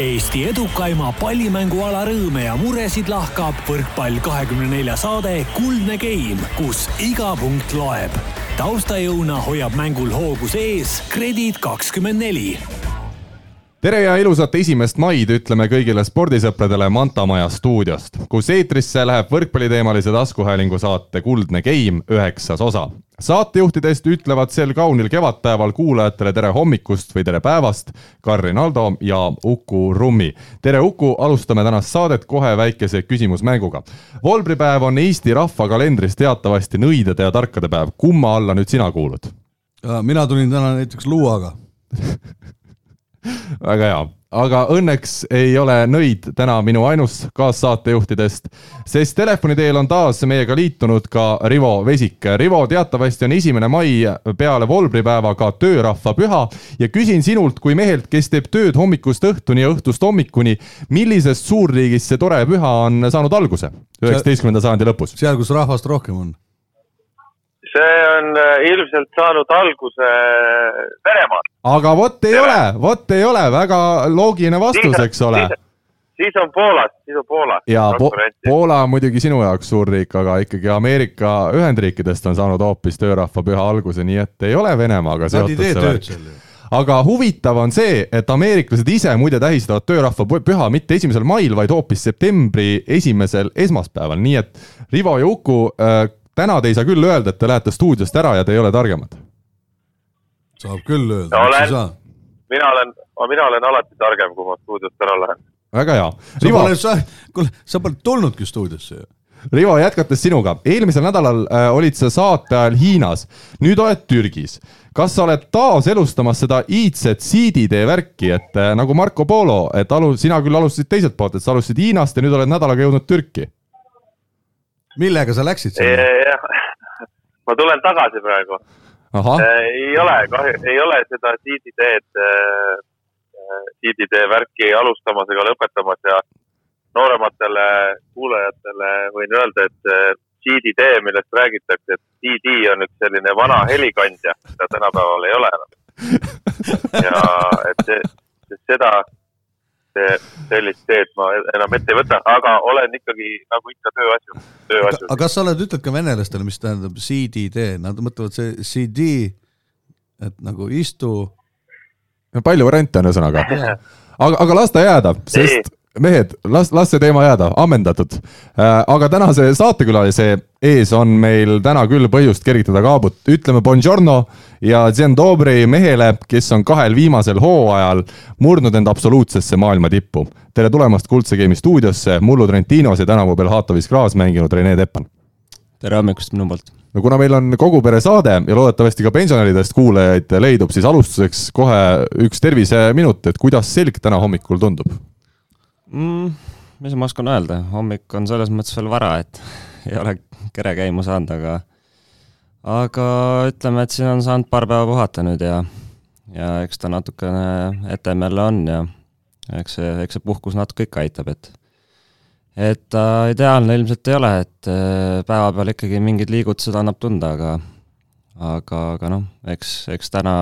Eesti edukaima pallimänguala rõõme ja muresid lahkab võrkpall kahekümne nelja saade Kuldne Game, kus iga punkt loeb. taustajõuna hoiab mängul hoogus ees Kredit kakskümmend neli tere ja ilusat esimest maid ütleme kõigile spordisõpradele Manta Maja stuudiost, kus eetrisse läheb võrkpalliteemalise taskuhäälingu saate Kuldne Game üheksas osa saatejuhtidest ütlevad sel kaunil kevadpäeval kuulajatele tere hommikust või tere päevast Karin Aldo ja Uku Rummi. tere Uku, alustame tänast saadet kohe väikese küsimusmänguga. volbripäev on Eesti rahva kalendris teatavasti nõidade ja tarkade päev, kumma alla nüüd sina kuulud? mina tulin täna näiteks luuaga väga hea aga õnneks ei ole Nõid täna minu ainus kaassaatejuhtidest, sest telefoni teel on taas meiega liitunud ka Rivo Vesik. Rivo, teatavasti on esimene mai peale volbripäeva ka töörahvapüha ja küsin sinult kui mehelt, kes teeb tööd hommikust õhtuni ja õhtust hommikuni, millisest suurriigist see tore püha on saanud alguse üheksateistkümnenda sajandi lõpus? seal, kus rahvast rohkem on see on äh, ilmselt saanud alguse Venemaal. aga vot ei ole, vot ei ole, väga loogiline vastus, eks ole. siis on Poolas, siis on Poola. ja po Poola on muidugi sinu jaoks suur riik, aga ikkagi Ameerika Ühendriikidest on saanud hoopis töörahvapüha alguse, nii et ei ole Venemaaga seotud see värk aga huvitav on see, et ameeriklased ise muide tähistavad töörahvapüha mitte esimesel mail, vaid hoopis septembri esimesel esmaspäeval, nii et Rivo ja Uku äh, täna te ei saa küll öelda, et te lähete stuudiost ära ja te ei ole targemad. saab küll öelda, miks ei saa? mina olen, mina olen alati targem, kui ma stuudiost ära lähen. väga hea. Rivo, sa, kuule, sa pole tulnudki stuudiosse ju. Rivo, jätkates sinuga, eelmisel nädalal äh, olid sa saate ajal Hiinas, nüüd oled Türgis. kas sa oled taaselustamas seda iidset siiditee värki, et äh, nagu Marco Polo, et alu-, sina küll alustasid teiselt poolt, et sa alustasid Hiinast ja nüüd oled nädalaga jõudnud Türki millega sa läksid sinna? ma tulen tagasi praegu. ei ole, ei ole seda siiditeed, siiditee värki alustamas ega lõpetamas ja noorematele kuulajatele võin öelda, et siiditee, millest räägitakse, et CD on üks selline vana helikandja, mida tänapäeval ei ole enam. ja et seda sellist teed ma enam ette ei võta, aga olen ikkagi nagu ikka tööasju, tööasju. aga kas sa oled, ütled ka venelastele, mis tähendab CD-tee, nad mõtlevad see CD, et nagu istu. palju variante on ühesõnaga aga, aga las ta jääda, sest mehed, las, las see teema jääda, ammendatud. Äh, aga tänase saatekülalise ees on meil täna küll põhjust kergitada kaabut, ütleme bongiorno ja Zen Dobri mehele, kes on kahel viimasel hooajal murdnud end absoluutsesse maailma tippu. tere tulemast Kuldse Game'i stuudiosse, mullu Trentinos ja tänavu Belhatovis Graz mänginud Rene Teppan. tere hommikust minu poolt no kuna meil on kogu pere saade ja loodetavasti ka pensionäridest kuulajaid leidub, siis alustuseks kohe üks terviseminut, et kuidas selg täna hommikul tundub mm,? mis ma oskan öelda, hommik on selles mõttes veel vara, et ei ole kere käima saanud, aga aga ütleme, et siin on saanud paar päeva puhata nüüd ja ja eks ta natukene etem jälle on ja eks see, eks see puhkus natuke ikka aitab, et et ta äh, ideaalne ilmselt ei ole, et äh, päevapeal ikkagi mingid liigutused annab tunda, aga aga, aga noh, eks, eks täna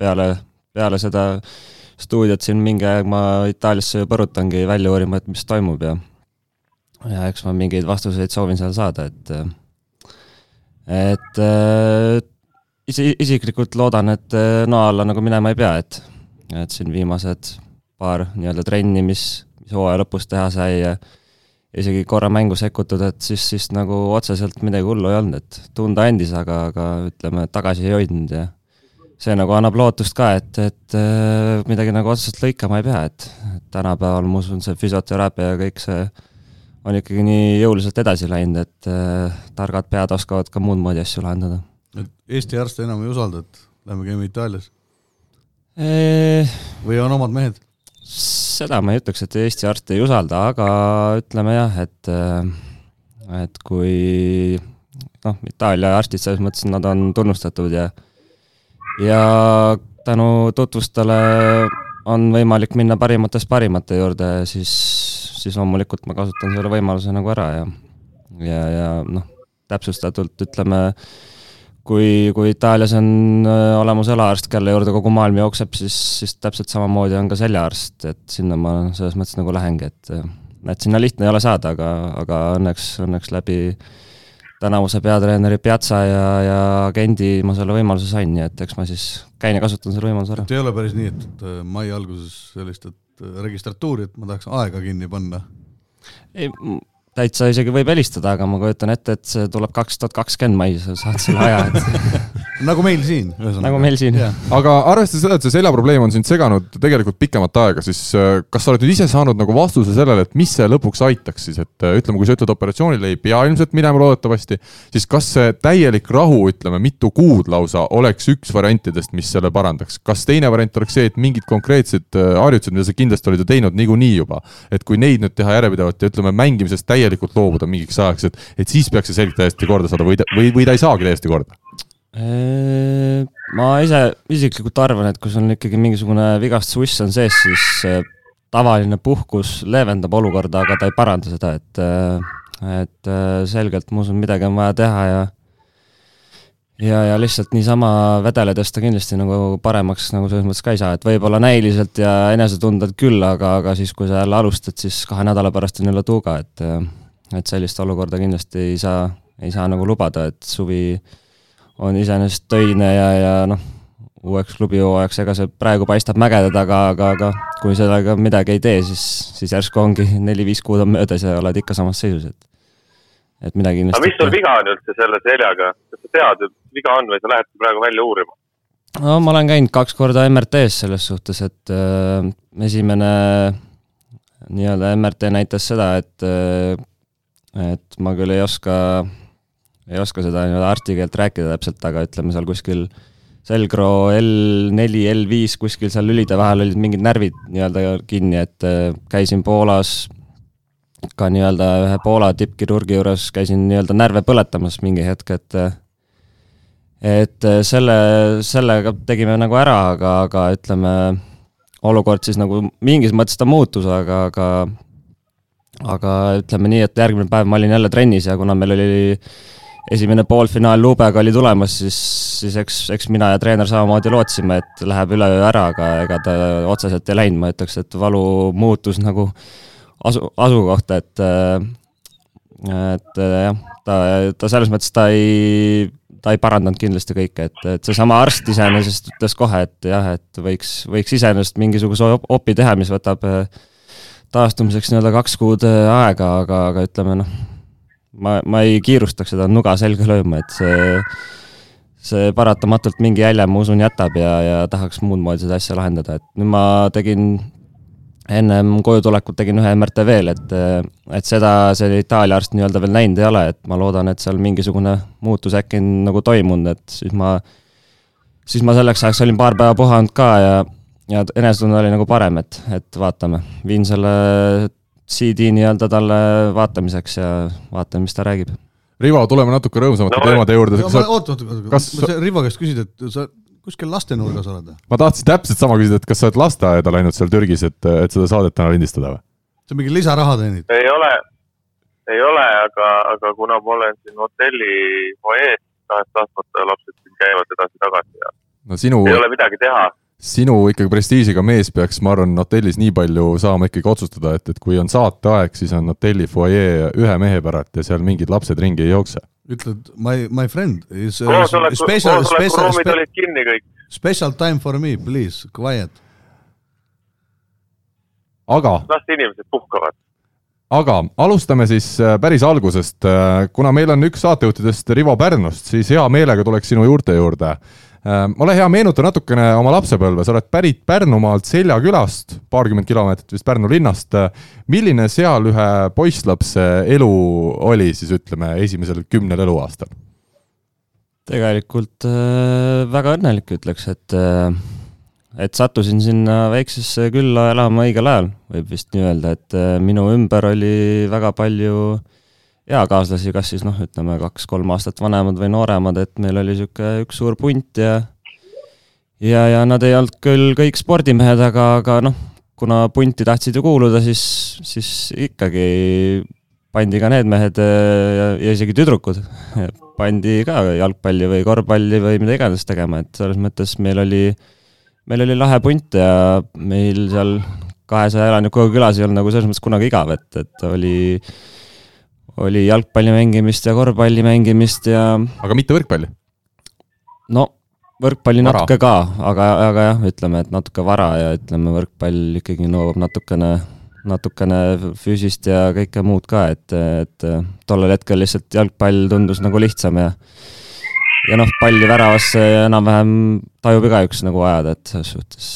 peale, peale seda äh, stuudiot siin mingi aeg ma Itaaliasse põrutangi välja uurima, et mis toimub ja ja eks ma mingeid vastuseid soovin seal saada, et et isi, isiklikult loodan, et noa alla nagu minema ei pea, et et siin viimased paar nii-öelda trenni, mis, mis hooaja lõpus teha sai ja isegi korra mängu sekkutud, et siis, siis nagu otseselt midagi hullu ei olnud, et tunda andis, aga, aga ütleme, tagasi ei hoidnud ja see nagu annab lootust ka, et, et äh, midagi nagu otseselt lõikama ei pea, et tänapäeval ma usun, see füsioteraapia ja kõik see on ikkagi nii jõuliselt edasi läinud, et äh, targad pead oskavad ka muud moodi asju lahendada. et Eesti arste enam ei usalda, et lähme käime Itaalias eee...? või on omad mehed? seda ma ei ütleks, et Eesti arste ei usalda, aga ütleme jah, et äh, et kui noh, Itaalia arstid selles mõttes, nad on tunnustatud ja ja tänu tutvustele on võimalik minna parimatest parimate juurde, siis, siis loomulikult ma kasutan selle võimaluse nagu ära ja, ja, ja noh, täpsustatult ütleme, kui, kui Itaalias on äh, olemas õlaarst, kelle juurde kogu maailm jookseb, siis, siis täpselt samamoodi on ka seljaarst, et sinna ma selles mõttes nagu lähengi, et et sinna lihtne ei ole saada, aga, aga õnneks, õnneks läbi tänavuse peatreeneri Piazza ja, ja agendi ma selle võimaluse sain, nii et eks ma siis käin ja kasutan selle võimaluse ära. ei ole päris nii, et, et mai alguses sellist, et registratuuri, et ma tahaks aega kinni panna? ei, täitsa isegi võib helistada, aga ma kujutan ette, et see tuleb kaks tuhat kakskümmend mais, sa saad selle aja, et nagu meil siin. nagu meil siin. aga arvestades seda, et see seljaprobleem on sind seganud tegelikult pikemat aega, siis äh, kas sa oled nüüd ise saanud nagu vastuse sellele, et mis see lõpuks aitaks siis, et äh, ütleme, kui sa ütled, operatsioonile ei pea ilmselt minema loodetavasti, siis kas see täielik rahu, ütleme mitu kuud lausa, oleks üks variantidest, mis selle parandaks? kas teine variant oleks see, et mingid konkreetsed äh, harjutused, mida sa kindlasti oled ju teinud niikuinii juba, et kui neid nüüd teha järjepidevalt ja ütleme, mängimisest täielikult loobuda mingiks ajaks, et, et siis peaks see selg täiesti korda saada või, või, või ta ei saagi täiesti korda? Ma ise isiklikult arvan, et kui sul on ikkagi mingisugune vigastusvuss on sees, siis tavaline puhkus leevendab olukorda, aga ta ei paranda seda, et, et selgelt ma usun, midagi on vaja teha ja ja, ja lihtsalt niisama vedeledes ta kindlasti nagu paremaks nagu selles mõttes ka ei saa, et võib-olla näiliselt ja enesetundelt küll, aga, aga siis, kui sa jälle alustad, siis kahe nädala pärast on jälle tuuga, et et sellist olukorda kindlasti ei saa, ei saa nagu lubada, et suvi äh, on iseenesest töine ja, ja noh, uueks klubihooajaks, ega see praegu paistab mägede taga, aga, aga kui sellega midagi ei tee, siis, siis järsku ongi neli-viis kuud on möödas ja oled ikka samas seisus, et et midagi kindlasti aga mis sul viga on üldse selle seljaga, kas sa tead, et viga on või sa lähed praegu välja uurima? no ma olen käinud kaks korda MRT-s selles suhtes, et äh, esimene nii-öelda MRT näitas seda, et äh, et ma küll ei oska ei oska seda nii-öelda arsti keelt rääkida täpselt, aga ütleme seal kuskil selgroo L4, L5 kuskil seal lülide vahel olid mingid närvid nii-öelda kinni, et äh, käisin Poolas ka nii-öelda ühe Poola tippkirurgi juures, käisin nii-öelda närve põletamas mingi hetk, et äh, et äh, selle, sellega tegime nagu ära, aga, aga ütleme, olukord siis nagu mingis mõttes ta muutus, aga, aga aga ütleme nii, et järgmine päev ma olin jälle trennis ja kuna meil oli esimene poolfinaal Lubega oli tulemas, siis, siis eks, eks mina ja treener samamoodi lootsime, et läheb üleöö ära, aga ega ta otseselt ei läinud, ma ütleks, et valu muutus nagu asu, asukohta, et et jah, ta, ta selles mõttes ta ei, ta ei parandanud kindlasti kõike, et, et seesama arst iseenesest ütles kohe, et jah, et võiks, võiks iseenesest mingisuguse opi teha, mis võtab taastumiseks nii-öelda kaks kuud aega, aga, aga ütleme noh ma, ma ei kiirustaks seda nuga selga lööma, et see, see paratamatult mingi jälje, ma usun, jätab ja, ja tahaks muud moodi seda asja lahendada, et nüüd ma tegin ennem koju tulekut tegin ühe MRT veel, et, et seda see Itaalia arst nii-öelda veel näinud ei ole, et ma loodan, et seal mingisugune muutus äkki on nagu toimunud, et siis ma, siis ma selleks ajaks olin paar päeva puhanud ka ja, ja enesetunne oli nagu parem, et, et vaatame, viin selle CD nii-öelda talle vaatamiseks ja vaatame, mis ta räägib. Rivo, tuleme natuke rõõmsamate no, teemade juurde. oota, oota, oota, kas sa Rivo käest küsid, et sa kuskil lastenurgas oled või? ma tahtsin täpselt sama küsida, et kas sa oled lasteaeda läinud seal Türgis, et, et seda saadet täna lindistada või? sa mingi lisaraha teenid? ei ole, ei ole, aga, aga kuna ma olen siin hotelli fuajees, tahes-tahtmata lapsed siin käivad edasi-tagasi ja no sinu... ei ole midagi teha sinu ikkagi prestiižiga mees peaks, ma arvan, hotellis nii palju saama ikkagi otsustada, et, et kui on saateaeg, siis on hotelli fuajee ühe mehe päralt ja seal mingid lapsed ringi ei jookse. ütled my, my friend is koosoleku, koosolekuruumid olid kinni kõik. Special time for me, please, quiet. aga. las inimesed puhkavad aga alustame siis äh, päris algusest. Äh, kuna meil on üks saatejuhtidest Rivo Pärnust, siis hea meelega tuleks sinu juurte juurde Äh, ole hea, meenuta natukene oma lapsepõlve, sa oled pärit Pärnumaalt Selja külast, paarkümmend kilomeetrit vist Pärnu linnast. milline seal ühe poisslapse elu oli siis ütleme esimesel kümnel eluaastal? tegelikult äh, väga õnnelik, ütleks, et äh, et sattusin sinna väiksesse külla elama õigel ajal, võib vist nii öelda, et äh, minu ümber oli väga palju äh, eakaaslasi, kas siis noh, ütleme kaks-kolm aastat vanemad või nooremad, et meil oli niisugune üks suur punt ja ja, ja nad ei olnud küll kõik spordimehed, aga, aga noh, kuna punti tahtsid ju kuuluda, siis, siis ikkagi pandi ka need mehed ja, ja isegi tüdrukud. Pandi ka jalgpalli või korvpalli või mida iganes tegema, et selles mõttes meil oli, meil oli lahe punt ja meil seal kahesaja elanikuga külas ei olnud nagu selles mõttes kunagi igav, et, et oli, oli jalgpalli mängimist ja korvpalli mängimist ja. aga mitte võrkpalli? no võrkpalli vara. natuke ka, aga, aga jah, ütleme, et natuke vara ja ütleme, võrkpall ikkagi nõuab natukene, natukene füüsist ja kõike muud ka, et, et tollel hetkel lihtsalt jalgpall tundus nagu lihtsam ja ja noh, palli väravasse enam-vähem tajub igaüks nagu ajada, et selles suhtes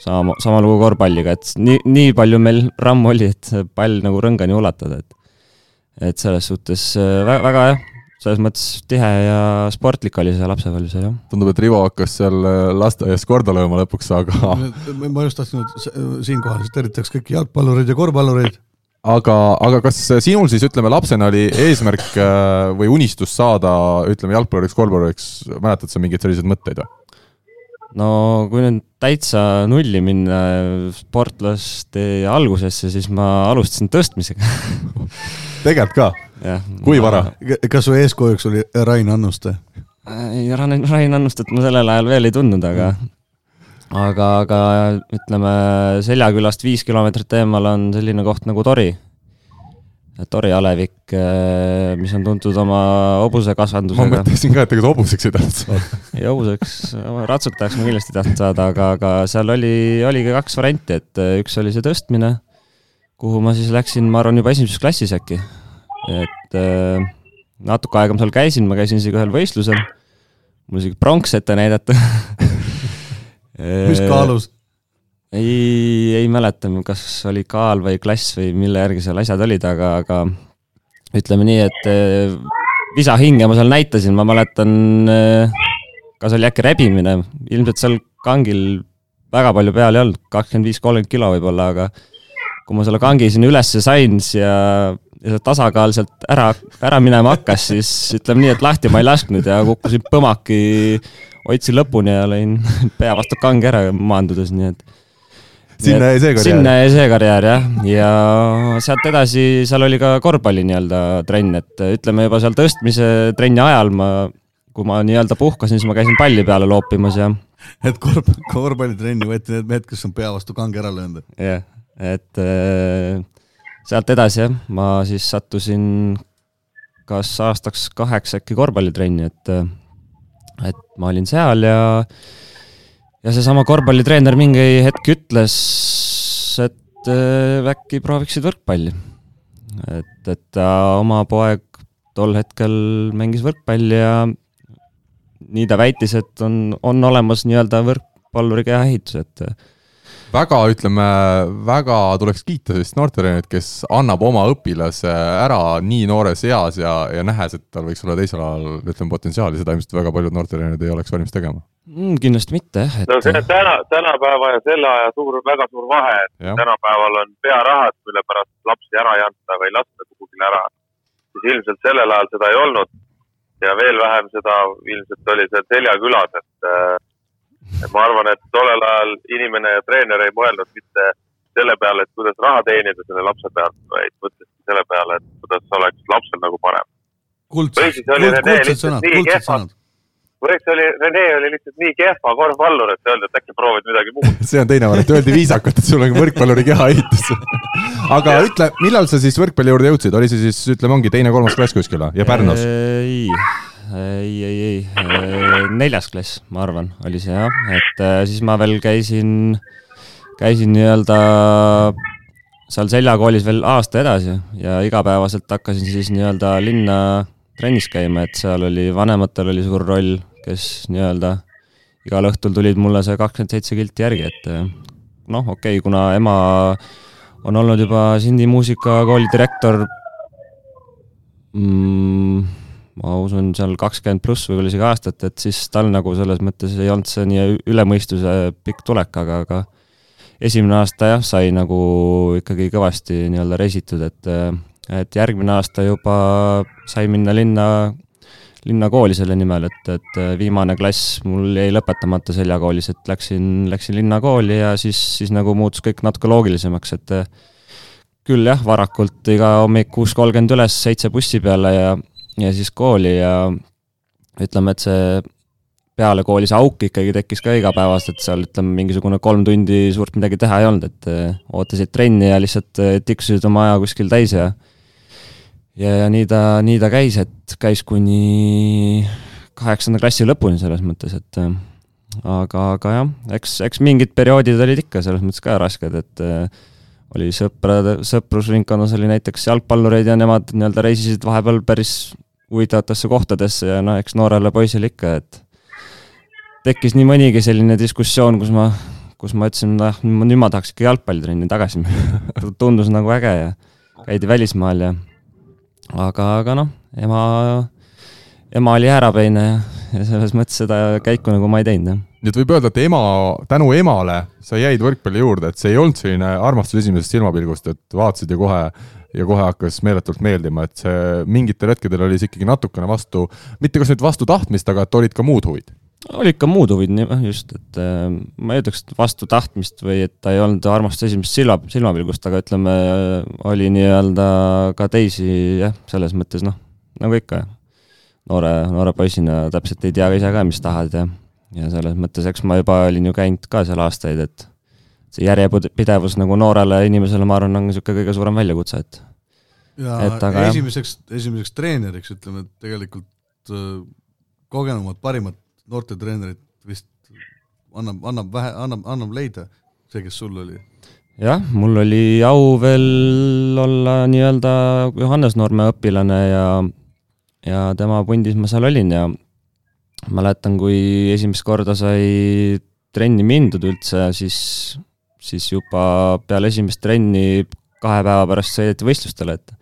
sama, sama lugu korvpalliga, et nii, nii palju meil rammu oli, et pall nagu rõngani ulatada, et et selles suhtes väga, väga jah, selles mõttes tihe ja sportlik oli see lapsepõlv seal, jah. tundub, et Rivo hakkas seal äh, lasteaias korda lööma lõpuks, aga ma just tahtsin siinkohal tervitaks kõiki jalgpallureid ja korvpallureid. aga, aga kas sinul siis ütleme, lapsena oli eesmärk äh, või unistus saada, ütleme, jalgpalluriks, korvpalluriks, mäletad sa mingeid selliseid mõtteid või? no kui nüüd täitsa nulli minna sportlaste algusesse, siis ma alustasin tõstmisega tegelikult ka? kui vara? kas su eeskujuks oli Rain Annuste? ei, Rain, Rain Annustet ma sellel ajal veel ei tundnud, aga aga, aga ütleme, Seljakülast viis kilomeetrit eemal on selline koht nagu Tori. Tori alevik, eh, mis on tuntud oma hobusekasvandusega. ma mõtlesin ka, et ega sa hobuseks ei tahtnud saada. ei, hobuseks, ratsutajaks ma kindlasti ei tahtnud saada, aga, aga seal oli, oligi kaks varianti, et eh, üks oli see tõstmine, kuhu ma siis läksin, ma arvan, juba esimeses klassis äkki. Et äh, natuke aega ma seal käisin, ma käisin isegi ühel võistlusel, mul isegi pronks ette näidata. Mis kaalus? ei, ei mäleta, kas oli kaal või klass või mille järgi seal asjad olid, aga, aga ütleme nii, et äh, visahinge ma seal näitasin, ma mäletan, äh, kas oli äkki rebimine, ilmselt seal kangil väga palju peal ei olnud, kakskümmend viis, kolmkümmend kilo võib-olla, aga kui ma selle kangi sinna ülesse sain ja ja see tasakaal sealt ära, ära minema hakkas, siis ütleme nii, et lahti ma ei lasknud ja kukkusin põmaki, hoidsin lõpuni ja lõin pea vastu kange ära maandudes, nii et sinna jäi see karjäär? sinna jäi see karjäär jah, ja sealt edasi, seal oli ka korvpalli nii-öelda trenn, et ütleme juba seal tõstmise trenni ajal ma, kui ma nii-öelda puhkasin, siis ma käisin palli peale loopimas ja. et korv, korvpallitrenni võeti need mehed, kes on pea vastu kange ära löönud? jah yeah., et äh, sealt edasi jah, ma siis sattusin kas aastaks kaheks äkki korvpallitrenni, et, et ma olin seal ja, ja seesama korvpallitreener mingi hetk ütles, et äh, äkki prooviksid võrkpalli. et, et ta oma poeg tol hetkel mängis võrkpalli ja nii ta väitis, et on, on olemas nii-öelda võrkpalluri kehaehitus, et väga, ütleme, väga tuleks kiita sellist noortetreenerit, kes annab oma õpilase ära nii noores eas ja, ja nähes, et tal võiks olla teisel alal, ütleme, potentsiaali, seda ilmselt väga paljud noortetreenerid ei oleks valmis tegema mm,. kindlasti mitte, jah et.... no see on täna, tänapäeva ja selle aja suur, väga suur vahe, et ja. tänapäeval on pearahad, mille pärast lapsi ära ei anta või ei lasta kuhugile ära. siis ilmselt sellel ajal seda ei olnud ja veel vähem seda ilmselt oli seal Seljakülas, et äh, et ma arvan, et tollel ajal inimene ja treener ei mõelnud mitte selle peale, et kuidas raha teenida selle lapse pealt, vaid mõtleski selle peale, et kuidas oleks lapsel nagu parem. kuldsed, sõnad, kuldsed sõnad. Või eks oli, Rene oli lihtsalt nii kehva korvpallur, et öelda, et äkki proovid midagi muud. See on teine variant, öeldi viisakalt, et sul on võrkpalluri kehaehitus aga ütle, millal sa siis võrkpalli juurde jõudsid, oli see siis, ütleme, ongi teine-kolmas klass kuskil või? Ja Pärnus? ei, ei, ei, ei, äh, neljas klass, ma arvan, oli see jah, et äh, siis ma veel käisin, käisin nii-öelda seal Selja koolis veel aasta edasi ja igapäevaselt hakkasin siis nii-öelda linna trennis käima, et seal oli, vanematel oli suur roll, kes nii-öelda igal õhtul tulid mulle see kakskümmend seitse kilti järgi, et äh, noh, okei okay,, kuna ema on olnud juba Sindi muusikakooli direktor mm, ma usun, seal kakskümmend pluss võib-olla isegi aastat, et siis tal nagu selles mõttes ei olnud see nii üle mõistuse pikk tulek, aga, aga esimene aasta jah, sai nagu ikkagi kõvasti nii-öelda reisitud, et et järgmine aasta juba sai minna linna, linnakooli selle nimel, et, et viimane klass mul jäi lõpetamata Seljakoolis, et läksin, läksin linnakooli ja siis, siis nagu muutus kõik natuke loogilisemaks, et küll jah, varakult iga hommik kuus kolmkümmend üles, seitse bussi peale ja ja siis kooli ja ütleme, et see peale kooli see auk ikkagi tekkis ka igapäevaselt, seal ütleme, mingisugune kolm tundi suurt midagi teha ei olnud, et äh, ootasid trenni ja lihtsalt äh, tiksusid oma aja kuskil täis ja ja, ja nii ta, nii ta käis, et käis kuni kaheksanda klassi lõpuni selles mõttes, et äh, aga, aga jah, eks, eks mingid perioodid olid ikka selles mõttes ka rasked, et oli sõprade, sõprusringkonnas oli näiteks jalgpallureid ja nemad nii-öelda reisisid vahepeal päris huvitavatesse kohtadesse ja noh, eks noorele poisile ikka, et tekkis nii mõnigi selline diskussioon, kus ma, kus ma ütlesin, noh, nüüd ma tahaks ikka jalgpallitrenni tagasi minna tundus nagu äge ja käidi välismaal ja aga, aga noh, ema, ema oli häärapeine ja, ja selles mõttes seda käiku nagu ma ei teinud, jah. nii et võib öelda, et ema, tänu emale sa jäid võrkpalli juurde, et see ei olnud selline armastus esimesest silmapilgust, et vaatasid ja kohe ja kohe hakkas meeletult meeldima, et see mingitel hetkedel oli see ikkagi natukene vastu, mitte kas nüüd vastu tahtmist, aga et olid ka muud huvid. Olid ka muud huvid, just, et äh, ma ei ütleks, et vastu tahtmist või et ta ei olnud armastus esimesest silma, silmapilgust, aga ütleme, oli nii-öelda ka teisi jah, selles mõttes noh, nagu ikka, noore, noore poisina täpselt ei tea ise ka, mis tahad ja, ja selles mõttes, eks ma juba olin ju käinud ka seal aastaid, et see järjepidevus nagu noorele inimesele, ma arvan, on niisugune kõige suurem väljakutse, et ja et, aga, esimeseks, esimeseks treeneriks ütleme, et tegelikult äh, kogenumad, parimad noortetreenerit vist annab, annab vähe, annab, annab leida, see, kes sul oli? jah, mul oli au veel olla nii-öelda Johannes Noorme õpilane ja, ja tema pundis ma seal olin ja mäletan, kui esimest korda sai trenni mindud üldse, siis, siis juba peale esimest trenni kahe päeva pärast sõideti võistlustele, et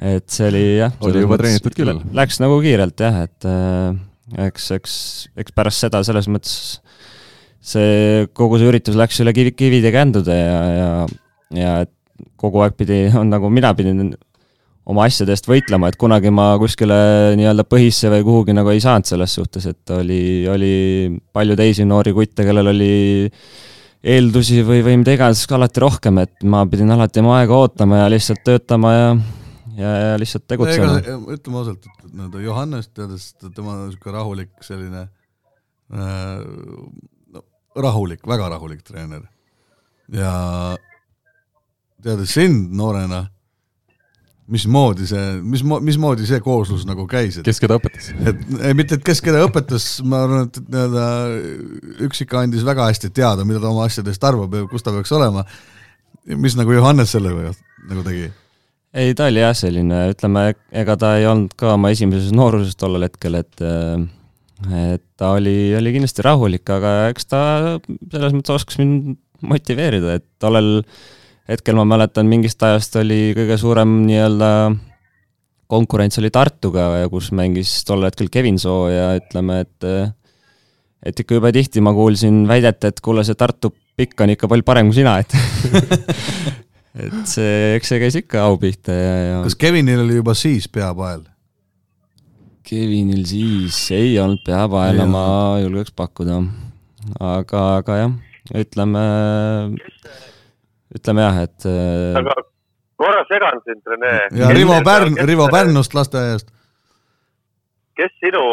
et see oli jah. oli juba treenitud küll. Läks nagu kiirelt jah, et äh, eks, eks, eks pärast seda selles mõttes see, kogu see üritus läks üle kivi, kivide kändude ja, ja, ja et kogu aeg pidi, on nagu mina pidin oma asjade eest võitlema, et kunagi ma kuskile nii-öelda põhisse või kuhugi nagu ei saanud selles suhtes, et oli, oli palju teisi noori kutte, kellel oli eeldusi või, või mida iganes alati rohkem, et ma pidin alati oma aega ootama ja lihtsalt töötama ja ja, ja lihtsalt tegutsema. ütleme ausalt, et nii-öelda Johannes, teades tema niisugune rahulik selline äh, no, rahulik, väga rahulik treener ja teades sind noorena, mismoodi see, mis, mismoodi see kooslus nagu käis, et kes keda õpetas? et ei, mitte et kes keda õpetas, ma arvan, et nii-öelda üksik andis väga hästi teada, mida ta oma asjadest arvab ja kus ta peaks olema. mis nagu Johannes selle nagu tegi ei, ta oli jah, selline, ütleme, ega ta ei olnud ka oma esimeses nooruses tollel hetkel, et et ta oli, oli kindlasti rahulik, aga eks ta selles mõttes oskas mind motiveerida, et tollel hetkel ma mäletan, mingist ajast oli kõige suurem nii-öelda konkurents oli Tartuga ja kus mängis tol hetkel Kevin Soo ja ütleme, et et ikka jube tihti ma kuulsin väidet, et kuule, see Tartu pikk on ikka palju parem kui sina, et et see, eks see käis ikka au pihta ja, ja. kas Kevinil oli juba siis peapael? Kevinil siis ei olnud peapaela, ma julgeks pakkuda. aga, aga jah, ütleme, ütleme jah, et. Äh, aga korra segan sind, Rene. ja Rivo Pärn, Rivo Pärnust lasteaiast. kes sinu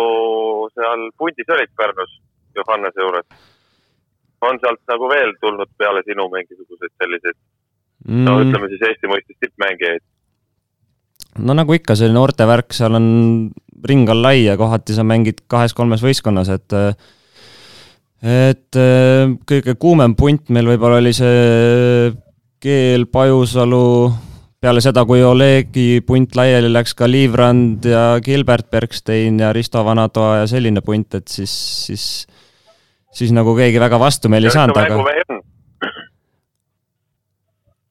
seal pundis olid Pärnus Johannese juures? on sealt nagu veel tulnud peale sinu mingisuguseid selliseid mm. no ütleme siis Eesti mõistes tippmängijaid. no nagu ikka, see noortevärk, seal on, ring on lai ja kohati sa mängid kahes-kolmes võistkonnas, et et kõige kuumem punt meil võib-olla oli see Keel, Pajusalu, peale seda, kui Olegi punt laiali läks, ka Liivrand ja Gilbert Bergstein ja Risto Vanatoa ja selline punt, et siis, siis siis nagu keegi väga vastu meil ei saanud, aga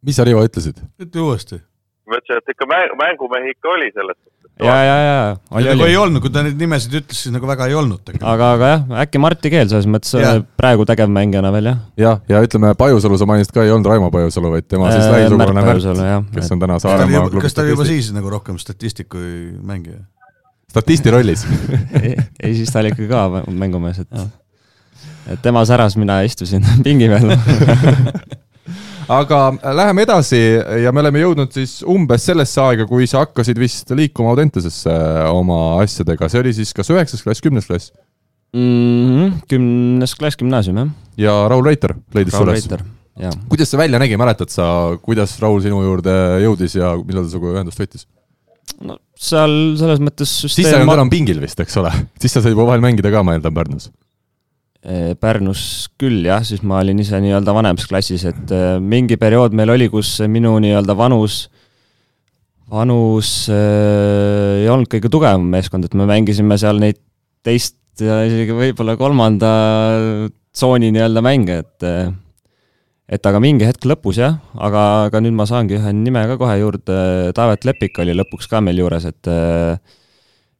mis sa, Rivo, ütlesid? ütle uuesti. ma ütlesin, et ikka mängumehi ikka oli selles suhtes. ja, ja, ja. oli, nagu ei olnud, kui ta neid nimesid ütles, siis nagu väga ei olnud tegelikult. aga, aga jah, äkki Martti Keel selles mõttes ja. praegu tegevmängijana veel jah. jah, ja ütleme, Pajusalu sa mainisid ka, ei olnud Raimo Pajusalu, vaid tema siis lähisugulane Märt, kes on täna Saaremaa klubis. kas ta oli juba siis nagu rohkem statistik kui mängija? statisti rollis ei, siis ta oli ikka ka mängumees, et, et tema säras, mina istusin pingi peal aga läheme edasi ja me oleme jõudnud siis umbes sellesse aega, kui sa hakkasid vist liikuma Audentesesse oma asjadega, see oli siis kas üheksas klass, kümnes klass? mm. -hmm. kümnes klass gümnaasium, jah. ja Raul Reiter leidis Raul üles. Reiter, jah. kuidas see välja nägi, mäletad sa, kuidas Raul sinu juurde jõudis ja millal ta sinuga ühendust võttis? no seal selles mõttes süsteem siis sa ei olnud enam pingil vist, eks ole? siis sa said juba vahel mängida ka, ma eeldan, Pärnus? Pärnus küll jah, siis ma olin ise nii-öelda vanemas klassis, et äh, mingi periood meil oli, kus minu nii-öelda vanus, vanus äh, ei olnud kõige tugevam meeskond, et me mängisime seal neid teist ja isegi võib-olla kolmanda tsooni nii-öelda mänge, et äh, et aga mingi hetk lõpus jah, aga, aga nüüd ma saangi ühe nime ka kohe juurde, Taavet Lepik oli lõpuks ka meil juures, et äh,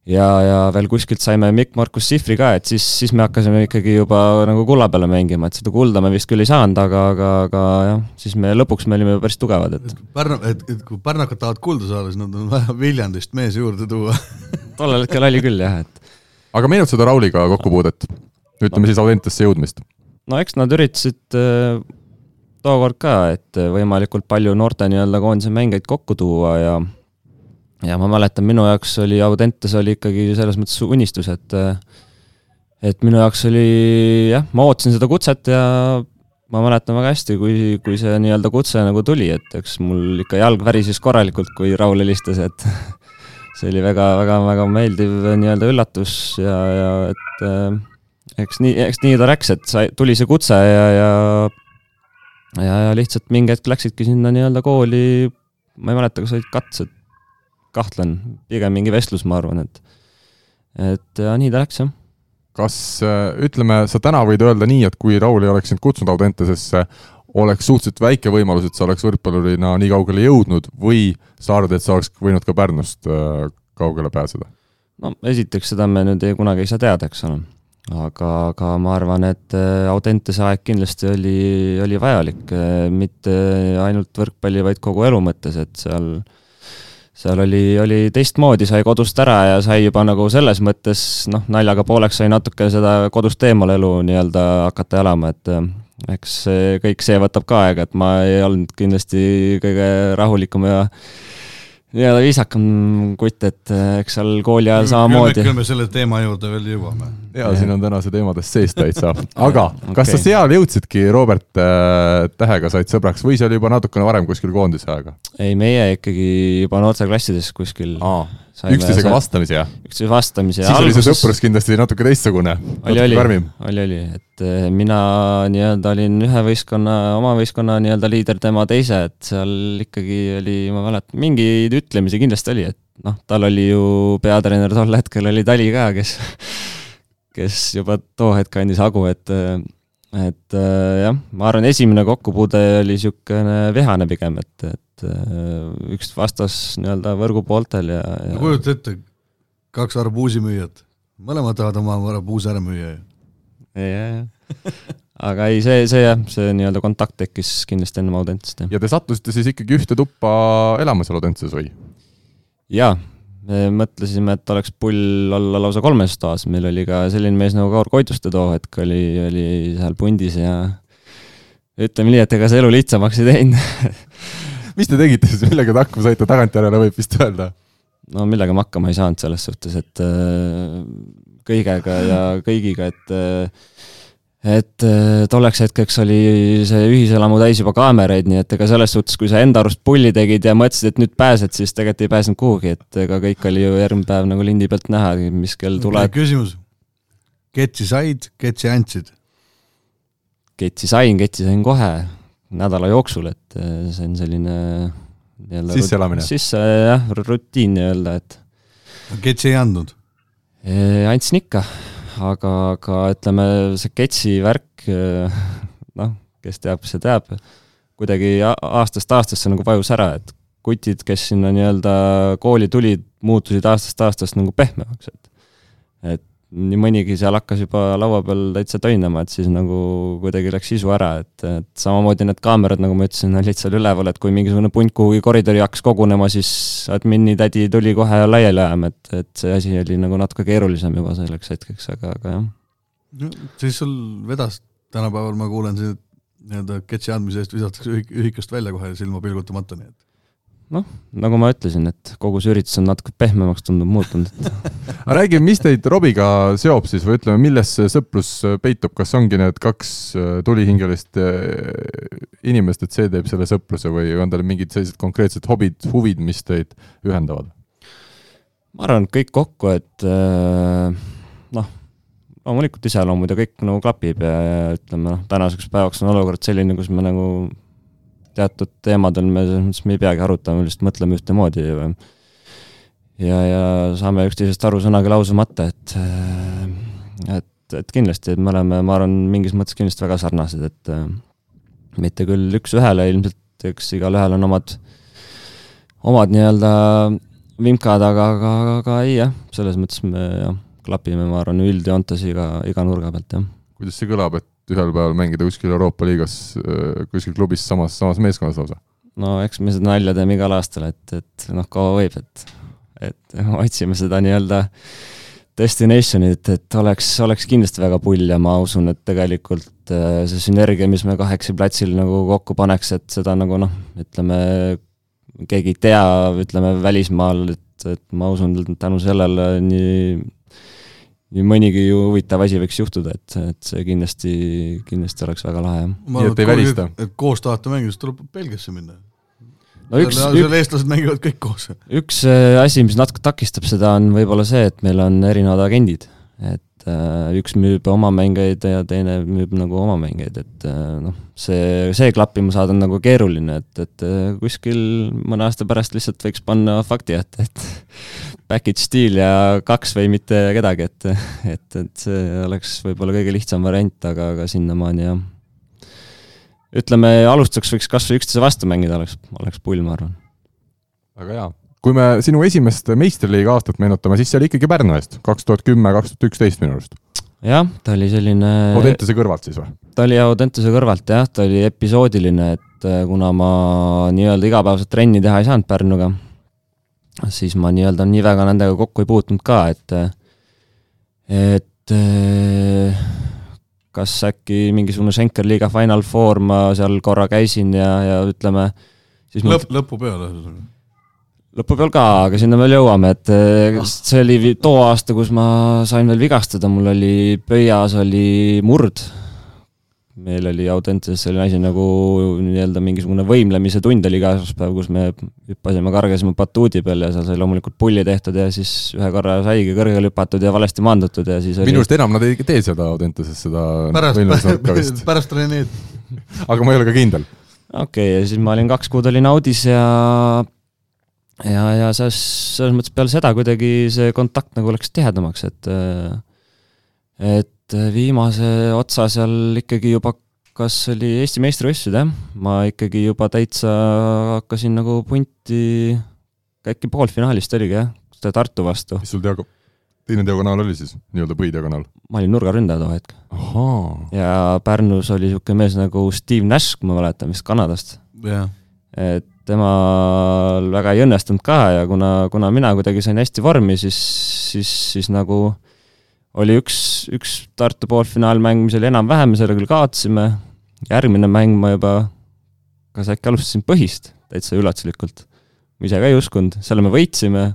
ja, ja veel kuskilt saime Mikk-Markus Sihvri ka, et siis, siis me hakkasime ikkagi juba nagu kulla peale mängima, et seda kulda me vist küll ei saanud, aga, aga, aga jah, siis me lõpuks me olime päris tugevad, et. Pärnu, et, et kui pärnakad tahavad kulda saada, siis nad on vaja Viljandist mees juurde tuua tollel hetkel oli küll jah, et. aga meenutad seda Rauliga kokkupuudet? ütleme no. siis Audentesse jõudmist. no eks nad üritasid äh, tookord ka, et võimalikult palju noorte nii-öelda koondise mängeid kokku tuua ja ja ma mäletan, minu jaoks oli Audentes oli ikkagi selles mõttes unistus, et et minu jaoks oli jah, ma ootasin seda kutset ja ma mäletan väga hästi, kui, kui see nii-öelda kutse nagu tuli, et eks mul ikka jalg värises korralikult, kui Raul helistas, et see oli väga-väga-väga meeldiv nii-öelda üllatus ja, ja et äh, eks nii, eks nii ta läks, et sai, tuli see kutse ja, ja ja, ja lihtsalt mingi hetk läksidki sinna nii-öelda kooli, ma ei mäleta, kas olid katsed kahtlen, pigem mingi vestlus, ma arvan, et, et ja nii ta läks, jah. kas äh, ütleme, sa täna võid öelda nii, et kui Raul ei oleks sind kutsunud Audentesesse, oleks suhteliselt väike võimalus, et sa oleks võrkpallurina nii kaugele jõudnud või sa arvad, et sa oleks võinud ka Pärnust äh, kaugele pääseda? no esiteks, seda me nüüd ei, kunagi ei saa teada, eks ole. aga, aga ma arvan, et äh, Audentese aeg kindlasti oli, oli vajalik, mitte ainult võrkpalli, vaid kogu elu mõttes, et seal äh, seal oli, oli teistmoodi, sai kodust ära ja sai juba nagu selles mõttes noh, naljaga pooleks sai natuke seda kodust eemal elu nii-öelda hakata elama, et eh, eks kõik see võtab ka aega, et ma ei olnud kindlasti kõige rahulikum ja nii-öelda viisakam kutt, et äh, eks seal kooli ajal samamoodi. küll me selle teema juurde veel jõuame. ja siin on tänase teemades sees täitsa, aga okay. kas sa seal jõudsidki Robert äh, Tähega said sõbraks või see oli juba natukene varem kuskil koondise aega? ei, meie ikkagi juba noorteklassides kuskil Aa üksteisega vastamisi, jah? üksteise vastamisi. siis alguses... oli see sõprus kindlasti natuke teistsugune. oli, oli, oli, oli, et eh, mina nii-öelda olin ühe võistkonna, oma võistkonna nii-öelda liider, tema teise, et seal ikkagi oli, ma mäletan, mingeid ütlemisi kindlasti oli, et noh, tal oli ju peatreener tol hetkel oli Tali ka, kes, kes juba too hetk andis hagu, et et äh, jah, ma arvan, esimene kokkupuude oli niisugune vihane pigem, et, et äh, üks vastas nii-öelda võrgupooltel ja, ja no kujuta ette, kaks arbuusimüüjat, mõlemad tahavad oma arbuuse ära müüa ju. jah, jah. aga ei, see, see jah, see nii-öelda kontakt tekkis kindlasti enne Audentest, jah. ja te sattusite siis ikkagi ühte tuppa elama seal Audentses või? jaa me mõtlesime, et oleks pull olla lausa kolmes toas, meil oli ka selline mees nagu Kaur Koiduste too hetk oli, oli seal pundis ja ütleme nii, et ega see elu lihtsamaks ei teinud. Mis te tegite siis, millega te hakkama saite, tagantjärele võib vist öelda? no millega me hakkama ei saanud selles suhtes, et äh, kõigega ja kõigiga, et äh, et äh, tolleks hetkeks oli see ühiselamu täis juba kaameraid, nii et ega selles suhtes, kui sa enda arust pulli tegid ja mõtlesid, et nüüd pääsed, siis tegelikult ei pääsenud kuhugi, et ega kõik oli ju järgmine päev nagu lindi pealt näha, mis kell tuleb. küsimus, ketsi said, ketsi andsid? ketsi sain, ketsi sain kohe nädala jooksul, et äh, see on selline nii-öelda sisseelamine? sisse jah, rutiin nii-öelda, et ketsi ei andnud? andsin ikka aga, aga ütleme, see Ketsi värk, noh, kes teab, see teab, kuidagi aastast aastasse nagu vajus ära, et kutid, kes sinna nii-öelda kooli tulid, muutusid aastast aastast nagu pehmemaks, et et nii mõnigi seal hakkas juba laua peal täitsa toinama, et siis nagu kuidagi läks sisu ära, et, et samamoodi need kaamerad, nagu ma ütlesin, olid seal üleval, et kui mingisugune punt kuhugi koridori hakkas kogunema, siis admini tädi tuli kohe laiali ajama, et, et see asi oli nagu natuke keerulisem juba selleks hetkeks, aga, aga jah. no siis sul vedas, tänapäeval ma kuulen siin, nii-öelda catch'i andmise eest visatakse ühik, ühikast välja kohe silma pilgutamata, nii et noh, nagu ma ütlesin, et kogu see üritus on natuke pehmemaks tundub muutunud, et aga räägi, mis teid Robiga seob siis või ütleme, milles see sõprus peitub, kas ongi need kaks äh, tulihingelist äh, inimest, et see teeb selle sõpruse või on teil mingid sellised konkreetsed hobid, huvid, mis teid ühendavad? ma arvan, et kõik kokku, et äh, noh, loomulikult iseloomud ja kõik nagu klapib ja, ja ütleme noh, tänaseks päevaks on olukord selline, kus me nagu teatud teemadel me selles mõttes, me ei peagi arutama, me lihtsalt mõtleme ühtemoodi ja ja, ja saame üksteisest aru sõnaga lausumata, et et, et kindlasti, et me oleme, ma arvan, mingis mõttes kindlasti väga sarnased, et mitte küll üks-ühele ilmselt, eks igalühel on omad, omad nii-öelda vimkad, aga, aga, aga ei jah, selles mõttes me jah, klapime, ma arvan, üldjoontes iga, iga nurga pealt, jah. kuidas see kõlab, et ühel päeval mängida kuskil Euroopa liigas, äh, kuskil klubis samas, samas meeskonnas lausa? no eks me seda nalja teeme igal aastal, et, et noh, kaua võib, et, et otsime seda nii-öelda destination'it, et oleks, oleks kindlasti väga pull ja ma usun, et tegelikult äh, see sünergia, mis me kahekesi platsil nagu kokku paneks, et seda nagu noh, ütleme, keegi ei tea, ütleme välismaal, et, et ma usun tänu sellele nii nii mõnigi ju huvitav asi võiks juhtuda, et, et see kindlasti, kindlasti oleks väga lahe, jah. ma arvan, et, välista. et koos tahate mängida, siis tuleb Belgiasse minna. no üks, seal eestlased mängivad kõik koos. üks äh, asi, mis natuke takistab seda, on võib-olla see, et meil on erinevad agendid. et äh, üks müüb oma mängijaid ja teine müüb nagu oma mängijaid, et äh, noh, see, see klappima saada on nagu keeruline, et, et äh, kuskil mõne aasta pärast lihtsalt võiks panna fakti ette, et package deal ja kaks või mitte kedagi, et, et, et see oleks võib-olla kõige lihtsam variant, aga, aga sinnamaani jah. ütleme, alustuseks võiks kas või üksteise vastu mängida, oleks, oleks pull, ma arvan. väga hea. kui me sinu esimest meistriliiga aastat meenutame, siis see oli ikkagi Pärnu eest, kaks tuhat kümme, kaks tuhat üksteist minu arust. jah, ta oli selline Audentese kõrvalt siis või? ta oli Audentese kõrvalt jah, ta oli episoodiline, et kuna ma nii-öelda igapäevaselt trenni teha ei saanud Pärnuga siis ma nii-öelda nii väga nendega kokku ei puutunud ka, et et kas äkki mingisugune Schenker liiga Final Four ma seal korra käisin ja, ja ütleme siis lõpp, lõpu peale ühesõnaga? lõpu peal ka, aga sinna veel jõuame, et ah. see oli too aasta, kus ma sain veel vigastada, mul oli pöias oli murd meil oli Audentes selline asi nagu nii-öelda mingisugune võimlemise tund oli iga esmaspäev, kus me hüppasime, kargasime batuudi peal ja seal sai loomulikult pulli tehtud ja siis ühe korra saigi kõrgele hüpatud ja valesti maandutud ja siis oli minu arust enam nad ei tee seda Audenteses, seda pärast, pärast treenid. aga ma ei ole ka kindel. okei okay,, ja siis ma olin kaks kuud olin Audis ja ja, ja selles, selles mõttes peale seda kuidagi see kontakt nagu läks tihedamaks, et et et äh, viimase otsa seal ikkagi juba, kas oli Eesti meistrivõistlused, jah, ma ikkagi juba täitsa hakkasin nagu punti, äkki poolfinaalist oligi jah, seda Tartu vastu. mis sul diago-, teine diagonaal oli siis, nii-öelda põhidiagonaal? ma olin nurgaründaja too hetk. ja Pärnus oli niisugune mees nagu Steve Nash, kui ma mäletan, vist Kanadast yeah.. et temal väga ei õnnestunud ka ja kuna, kuna mina kuidagi sain hästi vormi, siis, siis, siis nagu oli üks, üks Tartu poolfinaalmäng, mis oli enam-vähem, selle küll kaotasime, järgmine mäng ma juba kas äkki alustasin põhist täitsa üllatuslikult. ma ise ka ei uskunud, selle me võitsime,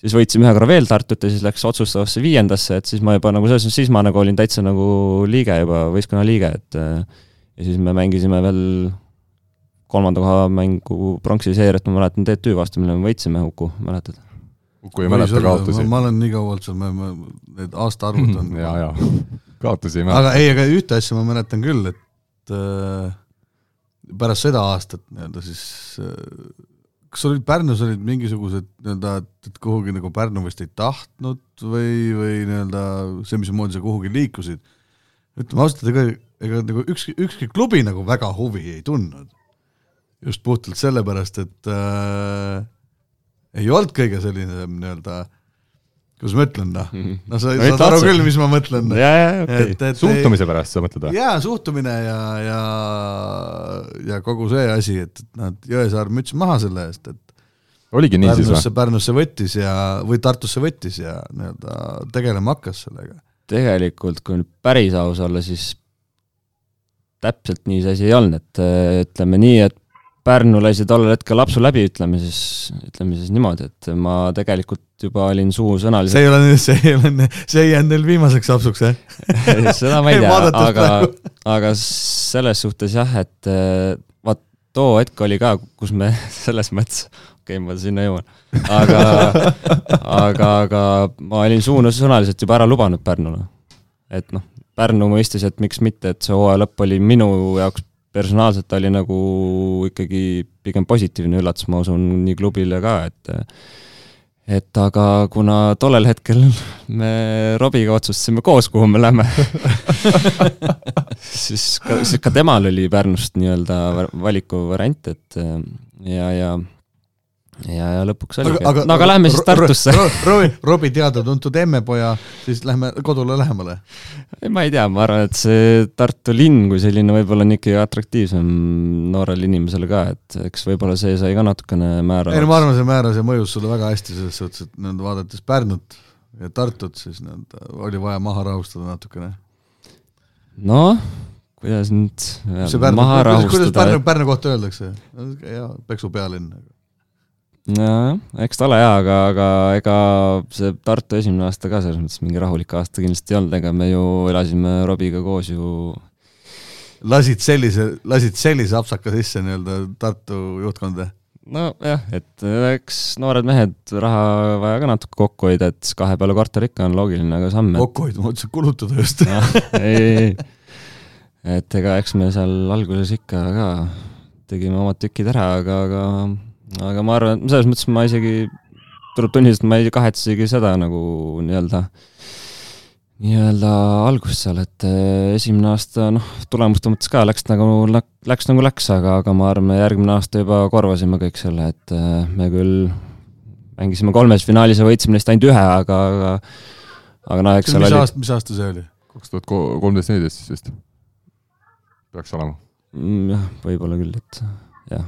siis võitsime ühe korra veel Tartut ja siis läks otsustavasse viiendasse, et siis ma juba nagu selles mõttes, siis ma nagu olin täitsa nagu liige juba, võistkonna liige, et ja siis me mängisime veel kolmanda koha mängu pronksi seeriat, ma mäletan, TTÜ vastu, mille me võitsime Uku, mäletad? Uku ei mäleta kaotusi. ma olen nii kaua olnud seal, ma, ma, need aastaarvud on ja, ja kaotusi ei mäleta. aga ei, aga ühte asja ma mäletan küll, et äh, pärast seda aastat nii-öelda siis äh, kas olid Pärnus olid mingisugused nii-öelda, et kuhugi nagu Pärnu vist ei tahtnud või, või nii-öelda see, mismoodi sa kuhugi liikusid, ütleme ausalt, ega, ega nagu ükski, ükski klubi nagu väga huvi ei tundnud. just puhtalt sellepärast, et äh, ei olnud kõige selline nii-öelda kuidas ma ütlen, noh, mhm. no sa no, saad aru küll, mis ma mõtlen. Okay. suhtumise pärast sa mõtled või? jaa, suhtumine ja, ja, ja kogu see asi, et et Jõesaar müts maha selle eest, et oligi nii Pärnusse, siis või? Pärnusse võttis ja, või Tartusse võttis ja nii-öelda tegelema hakkas sellega. tegelikult, kui nüüd päris aus olla, siis täpselt nii see asi ei olnud, et ütleme nii, et Pärnu lasi tollel hetkel lapsu läbi, ütleme siis, ütleme siis niimoodi, et ma tegelikult juba olin suusõnaliselt see ei ole, see ei ole, see ei jäänud neil viimaseks apsuks, jah? seda ma ei tea, aga aga selles suhtes jah, et äh, vaat too hetk oli ka, kus me selles mõttes, okei okay,, ma sinna jõuan, aga aga, aga ma olin suunasõnaliselt juba ära lubanud Pärnule. et noh, Pärnu mõistis, et miks mitte, et see hooaja lõpp oli minu jaoks personaalselt oli nagu ikkagi pigem positiivne üllatus, ma usun, nii klubile ka, et et aga kuna tollel hetkel me Robiga otsustasime koos, kuhu me lähme, siis ka, siis ka temal oli Pärnust nii-öelda va- valikuvariant, et ja, ja ja, ja lõpuks oligi, et no aga lähme siis Tartusse. Robi, Robi teada-tuntud emmepoja, siis lähme kodule lähemale. ma ei tea, ma arvan, et see Tartu linn kui selline võib-olla on ikkagi atraktiivsem noorele inimesele ka, et eks võib-olla see sai ka natukene ei no ma määravaks. arvan, see määras ja mõjus sulle väga hästi selles suhtes, et nii-öelda vaadates Pärnut ja Tartut, siis nii-öelda oli vaja maha rahustada natukene. noh, kuidas nüüd see Pärnu, maha kuidas, Pärnu, Pärnu kohta öeldakse? hea peksu pealinn. nojah, eks ta ole jaa, aga, aga ega see Tartu esimene aasta ka selles mõttes mingi rahulik aasta kindlasti ei olnud, ega me ju elasime Robiga koos ju lasid sellise, lasid sellise apsaka sisse nii-öelda Tartu juhtkonda. nojah, et eks noored mehed raha vaja ka natuke kokku hoida, et kahe peale korter ikka on loogiline, aga samm, et kokku hoida, ma mõtlesin kulutada just. noh, ei, ei, ei. et ega eks me seal alguses ikka ka tegime omad tükid ära, aga, aga, aga ma arvan, et selles mõttes ma isegi, tuleb tunnistada, ma ei kahetse isegi seda nagu nii-öelda, nii-öelda algust seal, et eh, esimene aasta noh, tulemuste mõttes ka läks nagu, läks nagu läks, aga, aga ma arvan, me järgmine aasta juba korvasime kõik selle, et eh, me küll mängisime kolmes finaalis ja võitsime neist ainult ühe, aga, aga aga noh, eks seal mis oli aasta, mis aasta see oli? kaks tuhat kolmteist, neliteist siis vist peaks olema. Mm, jah, võib-olla küll, et jah,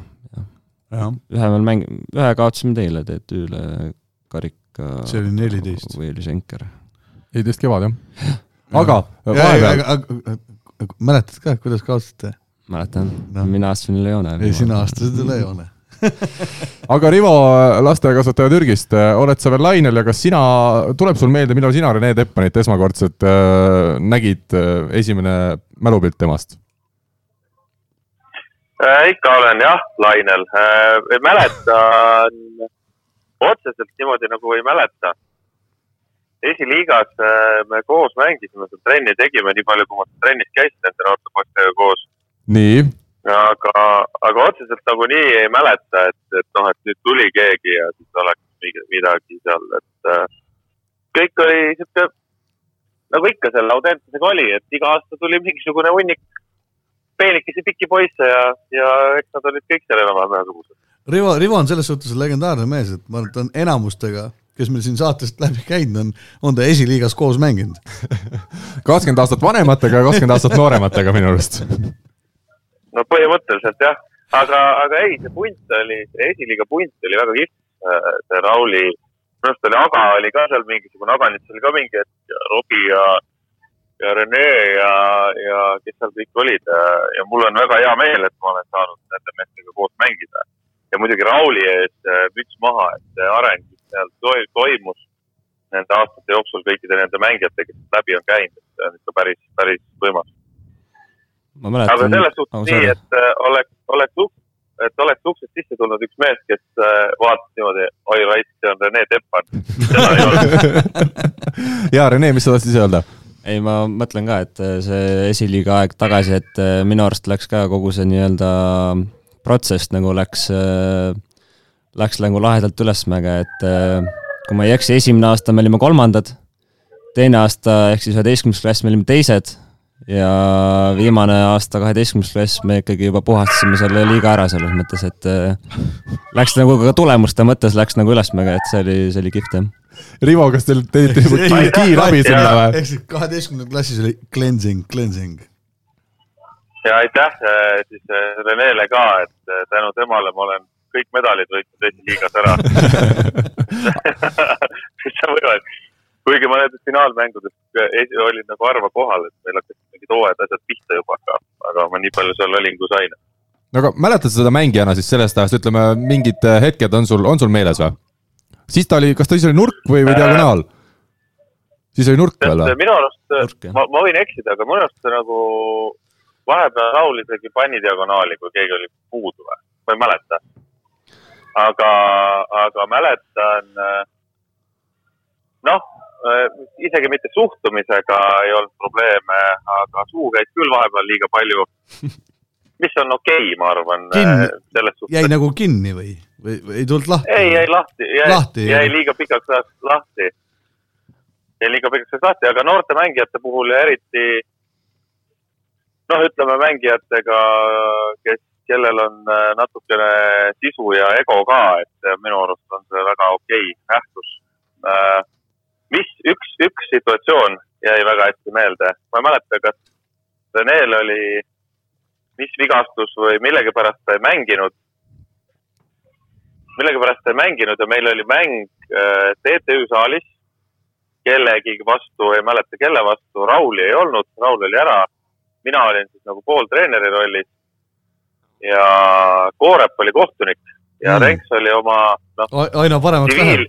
ühe veel mäng-, ühe kaotasime teile, TTÜ-le karika see oli neliteist. või oli Schenker. neliteist kevad jah. aga vahepeal mäletad ka, kuidas kaotasite? mäletan No. mina astusin üle joone. ei, sina astusid üle joone. aga Rivo, lasteaiakasvataja Türgist, oled sa veel lainel ja kas sina, tuleb sul meelde, millal sina Rene Teppanit esmakordselt äh, nägid, esimene mälupilt temast? Äh, ikka olen jah, lainel. mäletan otseselt niimoodi nagu ei mäleta. esiliigas äh, me koos mängisime seal trenni, tegime nii palju, kui ma trennis käisin nende noorte poistega koos. nii, aga, aga otseselt nagu nii ei mäleta, et, et noh, et nüüd tuli keegi ja siis oleks midagi seal, et äh, kõik oli sihuke nagu ikka selle Audentesega oli, et iga aasta tuli mingisugune hunnik peenikesi pikki poisse ja, ja eks nad olid kõik seal enam-vähem ühesugused. Rivo, Rivo on selles suhtes legendaarne mees, et ma arvan, et ta on enamustega, kes meil siin saatest läbi käinud on, on ta esiliigas koos mänginud. kakskümmend aastat vanematega ja kakskümmend aastat noorematega minu arust. no põhimõtteliselt jah, aga, aga ei, see punt oli, see esiliiga punt oli väga kihvt. see Rauli, minu arust oli Aga oli ka seal mingisugune, Aganits oli ka mingi hetk ja Robbie ja, ja Rene ja, ja kes seal kõik olid ja mul on väga hea meel, et ma olen saanud nende meestega koos mängida. ja muidugi Rauli ees äh, müts maha, et see areng, mis seal toi- toimus nende aastate jooksul kõikide nende mängijatega, kes läbi on käinud, et see on ikka päris, päris võimas. ma aga selles suhtes nii, et äh, oleks, oleks uks, et oleks uksest sisse tulnud üks mees, kes äh, vaatas niimoodi, oi raisk, see on Rene Teppan. seda ei olnud. ja Rene, mis sa tahtsid ise öelda? ei, ma mõtlen ka, et äh, see esiliiga aeg tagasi, et äh, minu arust läks ka kogu see nii-öelda protsess nagu läks, läks nagu lahedalt ülesmäge, et äh, kui ma ei eksi, esimene aasta me olime kolmandad, teine aasta ehk siis üheteistkümnes klass me olime teised ja viimane aasta, kaheteistkümnes klass me ikkagi juba puhastasime selle liiga ära selles mõttes, et äh, läks nagu ka tulemuste mõttes läks nagu ülesmäge, et see oli, see oli kihvt jah. Rivo, kas teil tegite juba kiirabi sinna või? ehk siis kaheteistkümnendal klassis oli cleansing, cleansing. ja aitäh äh, siis äh, Renele ka, et tänu temale ma olen kõik medalid võitnud esiliigas ära. mis sa võivad, kuigi ma nendes finaalmängudes olin nagu harva kohal, et meil hakkasid mingid hooajad asjad pihta juba, aga, aga ma nii palju seal olin, kui sain. no aga mäletad seda mängijana siis sellest ajast, ütleme mingid äh, hetked on sul, on sul meeles või? siis ta oli, kas ta siis oli nurk või, või Äh. diagonaal? siis oli nurk veel või? minu arust, jah. ma, ma võin eksida, aga minu arust see nagu vahepeal Raul isegi pani diagonaali, kui keegi oli puudu või, ma ei mäleta. aga, aga mäletan, noh, isegi mitte suhtumisega ei olnud probleeme, aga suu käis küll vahepeal liiga palju. mis on okei okay,, ma arvan, Kinni- selles suhtes. jäi nagu kinni või, või, või ei tulnud lahti? ei, jäi lahti, jäi, jäi liiga pikaks ajaks lahti. jäi liiga pikaks ajaks lahti, aga noorte mängijate puhul ja eriti noh, ütleme mängijatega, kes, kellel on äh, natukene sisu ja ego ka, et äh, minu arust on see väga okei nähtus. Mis üks, üks situatsioon jäi väga hästi meelde, ma ei mäleta, kas Reneel oli, mis vigastus või millegipärast ta ei mänginud millegipärast ta ei mänginud ja meil oli mäng äh, TTÜ saalis kellegi vastu, ei mäleta kelle vastu, Rauli ei olnud, Raul oli ära. mina olin siis nagu pooltreeneri rollis ja Koorep oli kohtunik ja Mm. Renks oli oma noh, aina paremaks läheb.,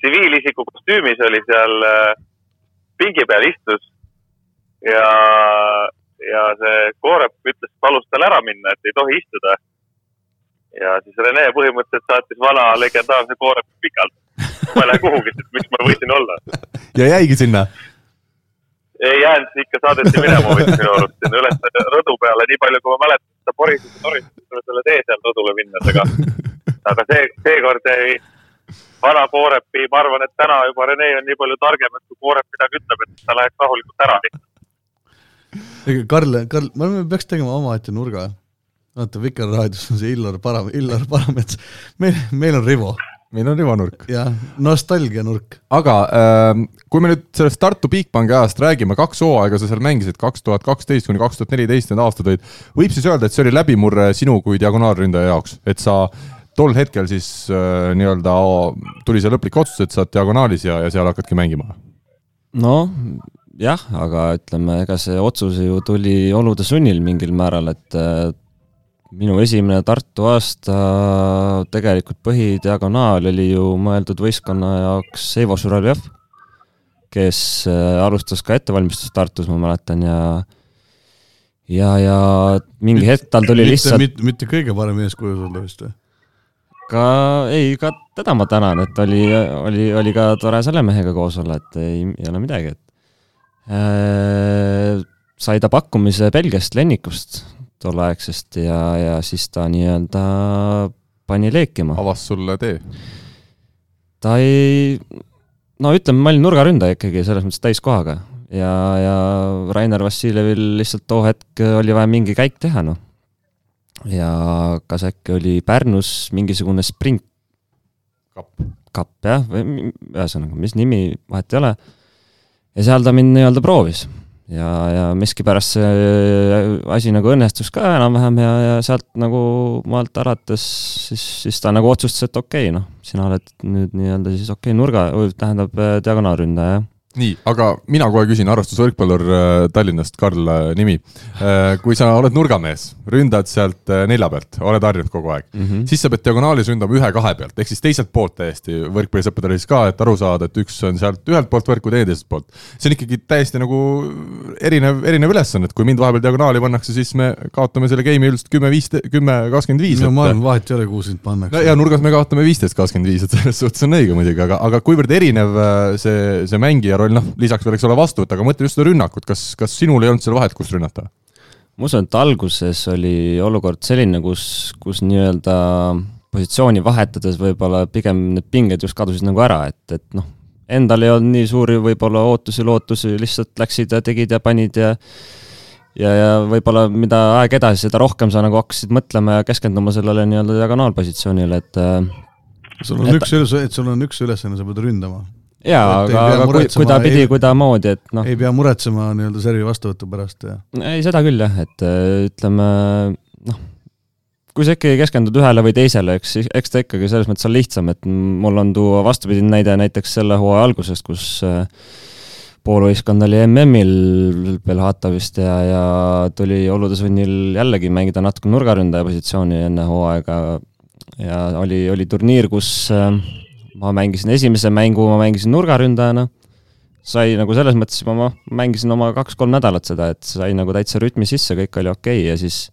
tsiviilisiku kostüümis oli seal äh, pingi peal istus ja, ja see Koorep ütles, palus tal ära minna, et ei tohi istuda. ja siis Rene põhimõtteliselt saatis vana legendaarse Koorepi pikalt. ma ei lähe kuhugi, sest miks ma võisin olla. ja jäigi sinna. ei jäänud, ikka saadeti minema vist minu arust sinna üles rõdu peale, nii palju kui ma mäletan, ta porises ja et tuleb selle tee seal rõdule minnes, aga, aga see, seekord jäi vana Koorepi, ma arvan, et täna juba Rene on nii palju targem, et kui Koorep midagi ütleb, et ta läheks rahulikult ära. Karl, Karl, me oleme- peaks tegema omaette nurga. vaata, Vikerraadios on see Illar Param-, Illar Paramets. meil, meil on Rivo meil on rivanurk. ja nostalgianurk. aga äh, kui me nüüd sellest Tartu Bigbanki ajast räägime, kaks hooaega sa seal mängisid, kaks tuhat kaksteist kuni kaks tuhat neliteist need aastad olid, võib siis öelda, et see oli läbimurre sinu kui diagonaalründaja jaoks, et sa tol hetkel siis äh, nii-öelda tuli see lõplik otsus, et sa oled diagonaalis ja, ja seal hakkadki mängima? noh, jah, aga ütleme, ega see otsus ju tuli olude sunnil mingil määral, et äh, minu esimene Tartu aasta tegelikult põhidiagonaal oli ju mõeldud võistkonna jaoks Eivo Žuravjev, kes äh, alustas ka ettevalmistust Tartus, ma mäletan, ja ja, ja mingi hetk tal tuli lihtsalt mitte, mitte kõige parem eeskuju sulle vist või? ka, ei, ka teda ma tänan, et oli, oli, oli ka tore selle mehega koos olla, et ei, ei ole midagi, et äh, sai ta pakkumise Belgiast Lennikust tolleaegsest ja, ja siis ta nii-öelda pani leekima. avas sulle tee? ta ei, no ütleme, ma olin nurgaründaja ikkagi selles mõttes täiskohaga ja, ja Rainer Vassiljevil lihtsalt too hetk oli vaja mingi käik teha, noh. Ja kas äkki oli Pärnus mingisugune sprint kapp. kapp jah, või ühesõnaga, mis nimi, vahet ei ole. ja seal ta mind nii-öelda proovis ja, ja miskipärast see asi nagu õnnestus ka enam-vähem ja, ja sealt nagu maalt alates siis, siis ta nagu otsustas, et okei okay,, noh, sina oled nüüd nii-öelda siis okei okay, nurga, tähendab äh, diagonaalründaja, jah. nii, aga mina kohe küsin, arvestusvõrkpallur äh, Tallinnast, Karl äh, nimi. kui sa oled nurgamees, ründad sealt äh, nelja pealt, oled harjunud kogu aeg mm, -hmm. siis sa pead diagonaalis ründama ühe-kahe pealt, ehk siis teiselt poolt täiesti võrkpallisõppedel siis ka, et aru saada, et üks on sealt ühelt poolt võrku, teine teiselt poolt. see on ikkagi täiesti nagu erinev, erinev ülesanne, et kui mind vahepeal diagonaali pannakse, siis me kaotame selle game'i üldiselt kümme, viis, kümme, kakskümmend viis. no ma arvan, vahet ei ole, kuhu sind pannakse no ja nurgas me kaotame viisteist, kakskümmend viis, et selles suhtes on õige muidugi, aga, aga kuivõrd erinev äh, see, see mängija roll, noh, lisaks veel, eks ole, vastuvõtt, aga mõtle just seda rünnakut, kas, kas sinul ei olnud seal vahet, kust rünnata? ma usun, et alguses oli olukord selline, kus, kus nii-öelda positsiooni vahetades võib-olla pigem need pinged just kadusid nagu ära, et, et noh, endal ei olnud nii suuri võib-olla ootusi, lootusi, lihtsalt läksid ja tegid ja panid ja ja, ja võib-olla mida aeg edasi, seda rohkem sa nagu hakkasid mõtlema ja keskenduma sellele nii-öelda diagonaalpositsioonile, et äh, sul on et- üks üles-, et sul on üks ülesanne, sa pead ründama. jaa, aga, aga kui, muretsema, kuidapidi ei-, kuidamoodi, et noh, ei pea muretsema nii-öelda servi vastuvõtu pärast ja ei seda küll jah, et äh, ütleme noh, kui sa ikkagi keskendud ühele või teisele, eks, eks ta ikkagi selles mõttes on lihtsam, et mul on tuua vastupidine näide näiteks selle hooaja algusest, kus äh, poolvõistkond oli MM-il Belhata vist ja, ja tuli olude sunnil jällegi mängida natuke nurgaründaja positsiooni enne hooaega. ja oli, oli turniir, kus äh, ma mängisin esimese mängu, ma mängisin nurgaründajana. sai nagu selles mõttes ma mängisin oma kaks-kolm nädalat seda, et sai nagu täitsa rütmi sisse, kõik oli okei okay ja siis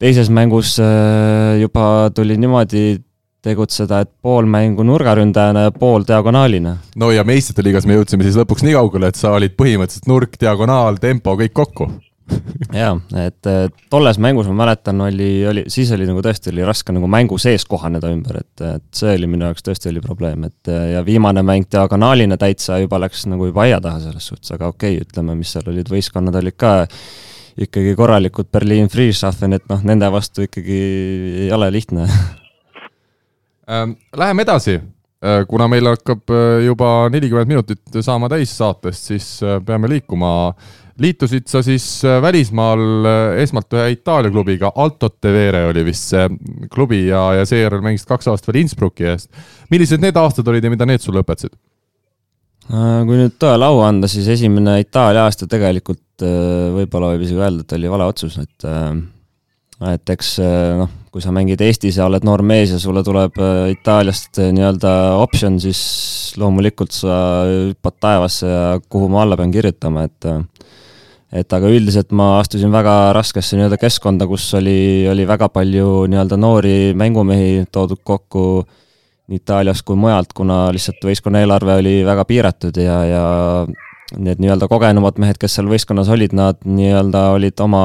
teises mängus äh, juba tuli niimoodi tegutseda, et pool mängu nurgaründajana ja pool diagonaalina. no ja meistrite liigas me jõudsime siis lõpuks nii kaugele, et sa olid põhimõtteliselt nurk, diagonaal, tempo, kõik kokku jaa, et tolles mängus ma mäletan, oli, oli, siis oli nagu tõesti oli raske nagu mängu sees kohaneda ümber, et, et see oli minu jaoks tõesti oli probleem, et ja viimane mäng diagonaalina täitsa juba läks nagu juba aia taha selles suhtes, aga okei okay,, ütleme, mis seal olid, võistkonnad olid ka ikkagi korralikud Berliin Friedrichshafen, et noh, nende vastu ikkagi ei ole lihtne Ähm, läheme edasi, äh, kuna meil hakkab äh, juba nelikümmend minutit saama täis saatest, siis äh, peame liikuma. Liitusid sa siis välismaal esmalt ühe Itaalia klubiga, Alto Tevere oli vist see klubi ja, ja seejärel mängisid kaks aastat veel Innsbrucki eest. millised need aastad olid ja mida need sulle õpetasid? kui nüüd tõele au anda, siis esimene Itaalia aasta tegelikult võib-olla võib isegi öelda, et oli vale otsus, et et eks noh, kui sa mängid Eestis ja oled noor mees ja sulle tuleb äh, Itaaliast äh, nii-öelda optsioon, siis loomulikult sa hüppad taevasse ja kuhu ma alla pean kirjutama, et äh, et aga üldiselt ma astusin väga raskesse nii-öelda keskkonda, kus oli, oli väga palju nii-öelda noori mängumehi toodud kokku nii Itaalias kui mujalt, kuna lihtsalt võistkonna eelarve oli väga piiratud ja, ja need nii-öelda kogenumad mehed, kes seal võistkonnas olid, nad nii-öelda olid oma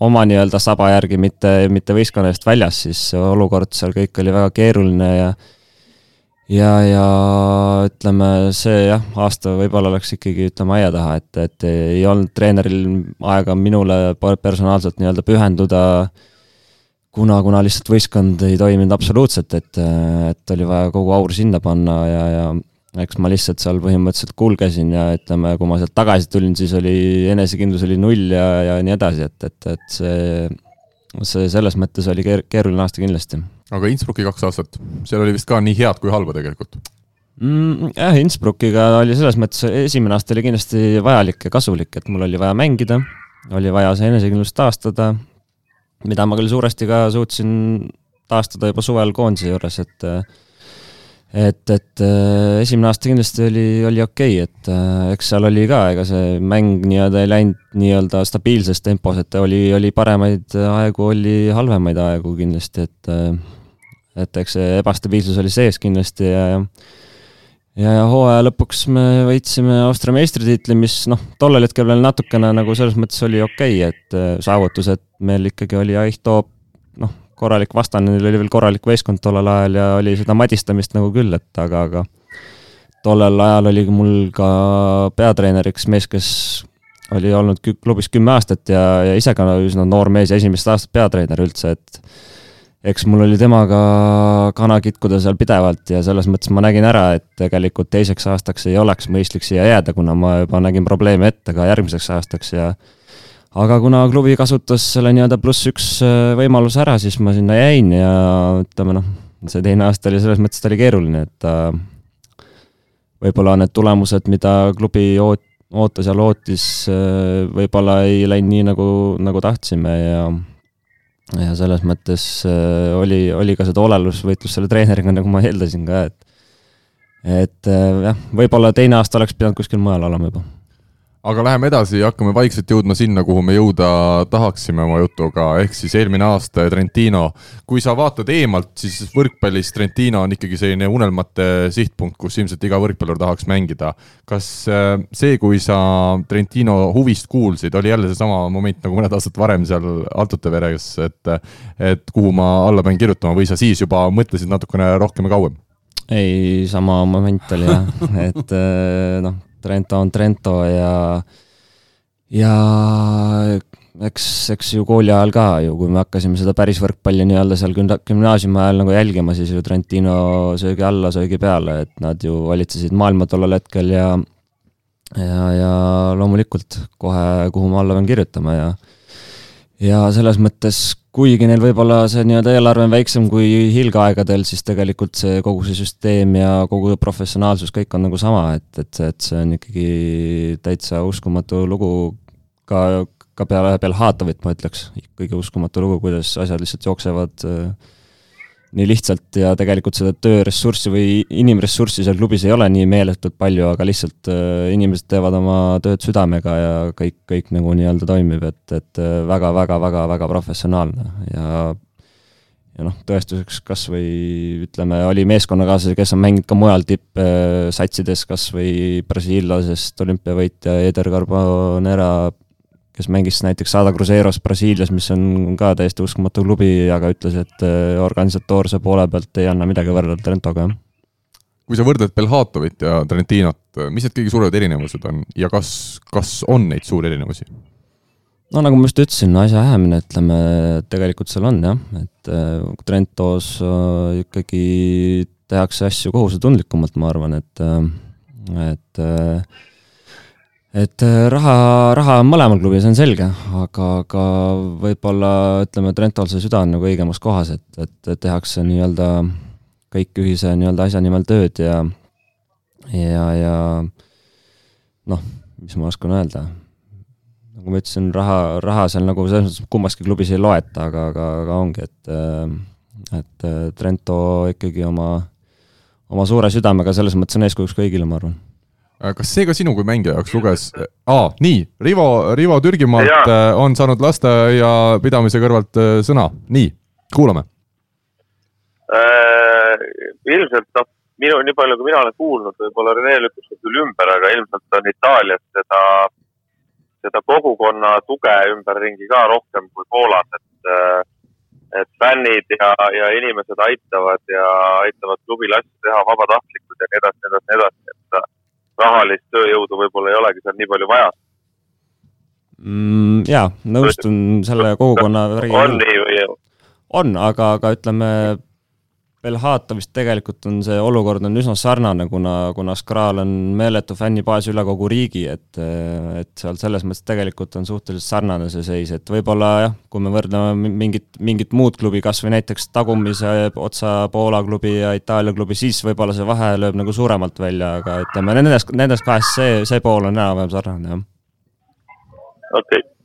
oma nii-öelda saba järgi, mitte, mitte võistkonna eest väljas, siis olukord seal kõik oli väga keeruline ja ja, ja ütleme, see jah, aasta võib-olla läks ikkagi ütleme aia taha, et, et ei olnud treeneril aega minule personaalselt nii-öelda pühenduda, kuna, kuna lihtsalt võistkond ei toiminud absoluutselt, et, et oli vaja kogu aur sinna panna ja, ja eks ma lihtsalt seal põhimõtteliselt kulgesin ja ütleme, kui ma sealt tagasi tulin, siis oli enesekindlus oli null ja, ja nii edasi, et, et, et see, see selles mõttes oli keer-, keeruline aasta kindlasti. Aga Innsbrucki kaks aastat, seal oli vist ka nii head kui halba tegelikult mm,? jah, Innsbruckiga oli selles mõttes, esimene aasta oli kindlasti vajalik ja kasulik, et mul oli vaja mängida, oli vaja see enesekindlust taastada, mida ma küll suuresti ka suutsin taastada juba suvel koondise juures, et et, et äh, esimene aasta kindlasti oli, oli okei okay,, et äh, eks seal oli ka, ega see mäng nii-öelda ei läinud nii-öelda stabiilses tempos, et oli, oli paremaid aegu, oli halvemaid aegu kindlasti, et äh, et eks see ebastabiilsus oli sees kindlasti ja, ja ja, ja hooaja lõpuks me võitsime Austria meistritiitli, mis noh, tollel hetkel veel natukene nagu selles mõttes oli okei okay,, et saavutus, et meil ikkagi oli Aih Toop korralik vastane, neil oli veel korralik võistkond tollel ajal ja oli seda madistamist nagu küll, et aga, aga tollel ajal oli mul ka peatreeneriks mees, kes oli olnud klubis kümme aastat ja, ja ise ka üsna noor mees ja esimest aastat peatreener üldse, et eks mul oli temaga kana kitkuda seal pidevalt ja selles mõttes ma nägin ära, et tegelikult teiseks aastaks ei oleks mõistlik siia jääda, kuna ma juba nägin probleeme ette ka järgmiseks aastaks ja aga kuna klubi kasutas selle nii-öelda pluss üks äh, võimaluse ära, siis ma sinna jäin ja ütleme noh, see teine aasta oli selles mõttes, ta oli keeruline, et äh, võib-olla need tulemused, mida klubi oot-, ootas ja lootis, äh, võib-olla ei läinud nii, nagu, nagu tahtsime ja ja selles mõttes oli, oli ka seda olelusvõitlust selle treeneriga, nagu ma eeldasin ka, et et jah, võib-olla teine aasta oleks pidanud kuskil mujal olema juba aga läheme edasi ja hakkame vaikselt jõudma sinna, kuhu me jõuda tahaksime oma jutuga, ehk siis eelmine aasta Trentino. kui sa vaatad eemalt, siis võrkpallis Trentino on ikkagi selline unelmate sihtpunkt, kus ilmselt iga võrkpallur tahaks mängida. kas äh, see, kui sa Trentino huvist kuulsid, oli jälle seesama moment nagu mõned aastad varem seal Altute veres, et, et kuhu ma alla pean kirjutama või sa siis juba mõtlesid natukene rohkem ja kauem? ei, sama moment oli jah, et äh, noh, Trento on Trento ja, ja eks, eks ju kooli ajal ka ju, kui me hakkasime seda päris võrkpalli nii-öelda seal gümnaasiumi ajal nagu jälgima, siis ju Trentino söögi alla, söögi peale, et nad ju valitsesid maailma tollel hetkel ja ja, ja loomulikult kohe, kuhu ma alla pean kirjutama ja ja selles mõttes, kuigi neil võib-olla see nii-öelda eelarve on väiksem kui hiilgeaegadel, siis tegelikult see kogu see süsteem ja kogu professionaalsus, kõik on nagu sama, et, et, et see on ikkagi täitsa uskumatu lugu ka, ka peale Belhatovit, ma ütleks, kõige uskumatu lugu, kuidas asjad lihtsalt jooksevad äh, nii lihtsalt ja tegelikult seda tööressurssi või inimressurssi seal klubis ei ole nii meeletult palju, aga lihtsalt äh, inimesed teevad oma tööd südamega ja kõik, kõik nagu nii-öelda toimib, et, et väga-väga-väga-väga äh, professionaalne ja ja noh, tõestuseks kas või ütleme, oli meeskonnakaaslasi, kes on mänginud ka mujal tippsatsides, kas või brasiillasest olümpiavõitja Eder Carbonera kes mängis näiteks Sada Cruzeiros Brasiilias, mis on ka täiesti uskumatu klubi, aga ütles, et äh, organisatoorse poole pealt ei anna midagi võrrelda Trentoga, jah. kui sa võrdled Belhatovit ja Trentinot, mis need kõige suuremad erinevused on ja kas, kas on neid suuri erinevusi? no nagu ma just ütlesin, asja ajamine, ütleme, tegelikult seal on jah, et äh, Trentos äh, ikkagi tehakse asju kohusetundlikumalt, ma arvan, et, et et äh, raha, raha on mõlemal klubil, see on selge, aga, aga võib-olla ütleme, Trentol see süda on nagu õigemas kohas, et, et tehakse nii-öelda kõik ühise nii-öelda asja nimel tööd ja ja, ja noh, mis ma oskan öelda, nagu ma ütlesin, raha, raha seal nagu selles mõttes kummaski klubis ei loeta, aga, aga, aga ongi, et et Trento ikkagi oma, oma suure südamega selles mõttes on eeskujuks kõigile, ma arvan. Äh, kas see ka sinu kui mängija jaoks luges ah,, nii, Rivo, Rivo Türgimaalt ja. Äh, on saanud lasteaia pidamise kõrvalt äh, sõna, nii, kuulame äh,. ilmselt noh, minu, nii palju kui mina olen kuulnud, võib-olla Rene lükkas küll ümber, aga ilmselt on Itaalias seda, seda kogukonna tuge ümberringi ka rohkem kui Poolas, et et fännid ja, ja inimesed aitavad ja aitavad klubil asju teha, vabatahtlikud ja nii edasi, nii edasi, nii edasi, rahalist tööjõudu võib-olla ei olegi seal nii palju vaja mm,. jaa, nõustun selle kogukonna on nii või? on, aga, aga ütleme, Belhatovist tegelikult on see olukord on üsna sarnane, kuna, kuna Skral on meeletu fännibaas üle kogu riigi, et, et seal selles mõttes tegelikult on suhteliselt sarnane see seis, et võib-olla jah, kui me võrdleme mingit, mingit muud klubi, kas või näiteks tagumise otsa Poola klubi ja Itaalia klubi, siis võib-olla see vahe lööb nagu suuremalt välja, aga ütleme, nendest, nendest kahest see, see pool on enam-vähem sarnane, jah. okei okay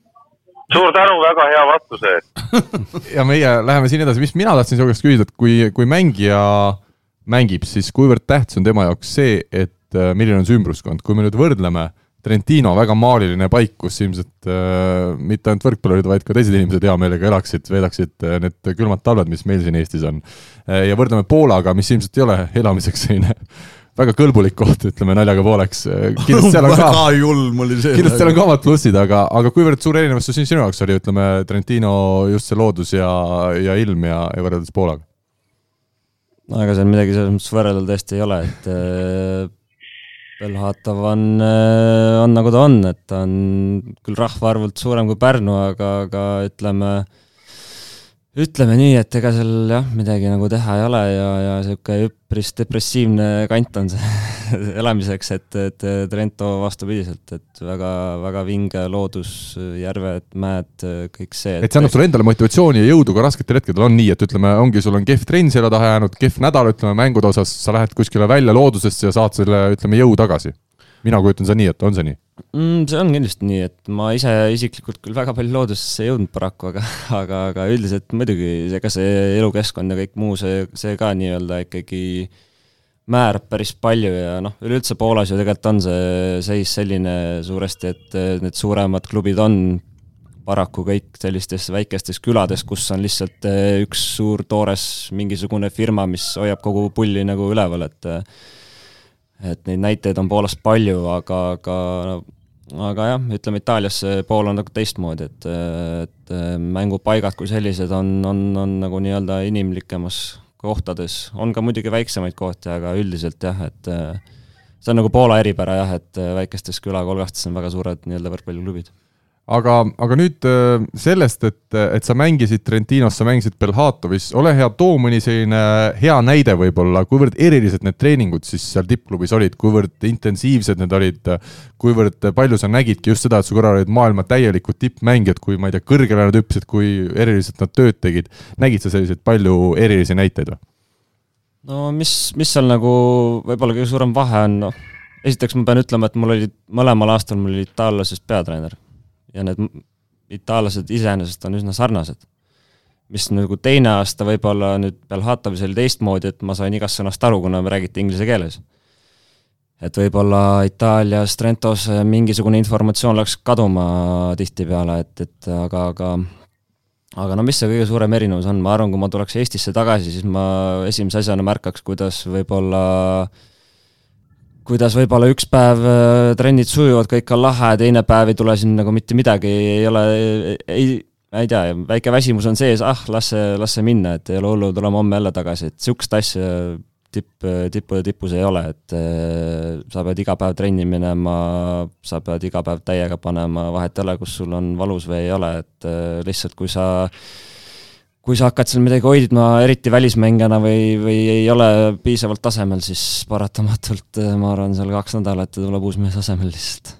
suur tänu väga hea vastuse eest ja meie läheme siin edasi, mis mina tahtsin su käest küsida, et kui, kui mängija mängib, siis kuivõrd tähtis on tema jaoks see, et äh, milline on see ümbruskond, kui me nüüd võrdleme Trentino väga maaliline paik, kus ilmselt äh, mitte ainult võrkpallurid, vaid ka teised inimesed hea meelega elaksid, veedaksid äh, need külmad talved, mis meil siin Eestis on äh,. ja võrdleme Poolaga, mis ilmselt ei ole elamiseks selline väga kõlbulik koht, ütleme naljaga pooleks. kindlasti seal on ka väga julm oli see. kindlasti seal on ka omad plussid, aga, aga kuivõrd suur erinevus see sinu jaoks oli, ütleme, Trentino just see loodus ja, ja ilm ja, ja võrreldes Poolaga? no ega seal midagi selles mõttes võrrelda tõesti ei ole, et äh, Belhatov on, äh, on nagu ta on, et ta on küll rahvaarvult suurem kui Pärnu, aga, aga ütleme äh, ütleme nii, et ega seal jah, midagi nagu teha ei ole ja, ja niisugune üpris depressiivne kant on see elamiseks, et, et Trento vastupidiselt, et väga-väga vinge loodus, järved, mäed, kõik see. et see annab sulle endale motivatsiooni ja jõudu ka rasketel hetkedel, on nii, et ütleme, ongi, sul on kehv trenn selja taha jäänud, kehv nädal, ütleme, mängude osas, sa lähed kuskile välja loodusesse ja saad selle, ütleme, jõu tagasi. Mina kujutan seda nii, et on see nii mm,? see on kindlasti nii, et ma ise isiklikult küll väga palju loodusesse ei jõudnud paraku, aga, aga, aga üldiselt muidugi, ega see elukeskkond ja kõik muu, see, see ka nii-öelda ikkagi määrab päris palju ja noh, üleüldse Poolas ju tegelikult on see seis selline suuresti, et need suuremad klubid on paraku kõik sellistes väikestes külades, kus on lihtsalt üks suur toores mingisugune firma, mis hoiab kogu pulli nagu üleval, et et neid näiteid on Poolast palju, aga, aga aga jah, ütleme Itaalias see pool on nagu teistmoodi, et, et mängupaigad kui sellised on, on, on nagu nii-öelda inimlikemas kohtades, on ka muidugi väiksemaid kohti, aga üldiselt jah, et see on nagu Poola eripära jah, et väikestes külakolgastes on väga suured nii-öelda võrkpalliklubid aga, aga nüüd äh, sellest, et, et sa mängisid Trentinos, sa mängisid Belhatovis, ole hea, too mõni selline hea näide võib-olla, kuivõrd erilised need treeningud siis seal tippklubis olid, kuivõrd intensiivsed need olid, kuivõrd palju sa nägidki just seda, et su kõrval olid maailma täielikud tippmängijad, kui ma ei tea, kõrgele nad hüppasid, kui eriliselt nad tööd tegid, nägid sa selliseid palju erilisi näiteid või? no mis, mis seal nagu võib-olla kõige suurem vahe on, noh, esiteks ma pean ütlema, et mul olid, mõlemal aastal mul oli itaallasest peatreener ja need itaallased iseenesest on üsna sarnased. mis nagu teine aasta võib-olla nüüd Belhatovis oli teistmoodi, et ma sain igast sõnast aru, kuna me räägiti inglise keeles. et võib-olla Itaalias, Trentos mingisugune informatsioon läks kaduma tihtipeale, et, et aga, aga aga no mis see kõige suurem erinevus on, ma arvan, kui ma tuleks Eestisse tagasi, siis ma esimese asjana märkaks, kuidas võib-olla äh, kuidas võib-olla üks päev äh, trennid sujuvad, kõik on lahe, teine päev ei tule siin nagu mitte midagi, ei ole, ei, ma ei tea, väike väsimus on sees, ah, las see, las see minna, et ei ole hullu, tuleme homme jälle tagasi, et niisugust asja tipp, tippude tipus ei ole, et äh, sa pead iga päev trenni minema, sa pead iga päev täiega panema, vahet ei ole, kus sul on valus või ei ole, et äh, lihtsalt kui sa kui sa hakkad seal midagi hoidma, eriti välismängijana või, või ei ole piisavalt tasemel, siis paratamatult eh, ma arvan, seal kaks nädalat tuleb uus mees asemele lihtsalt.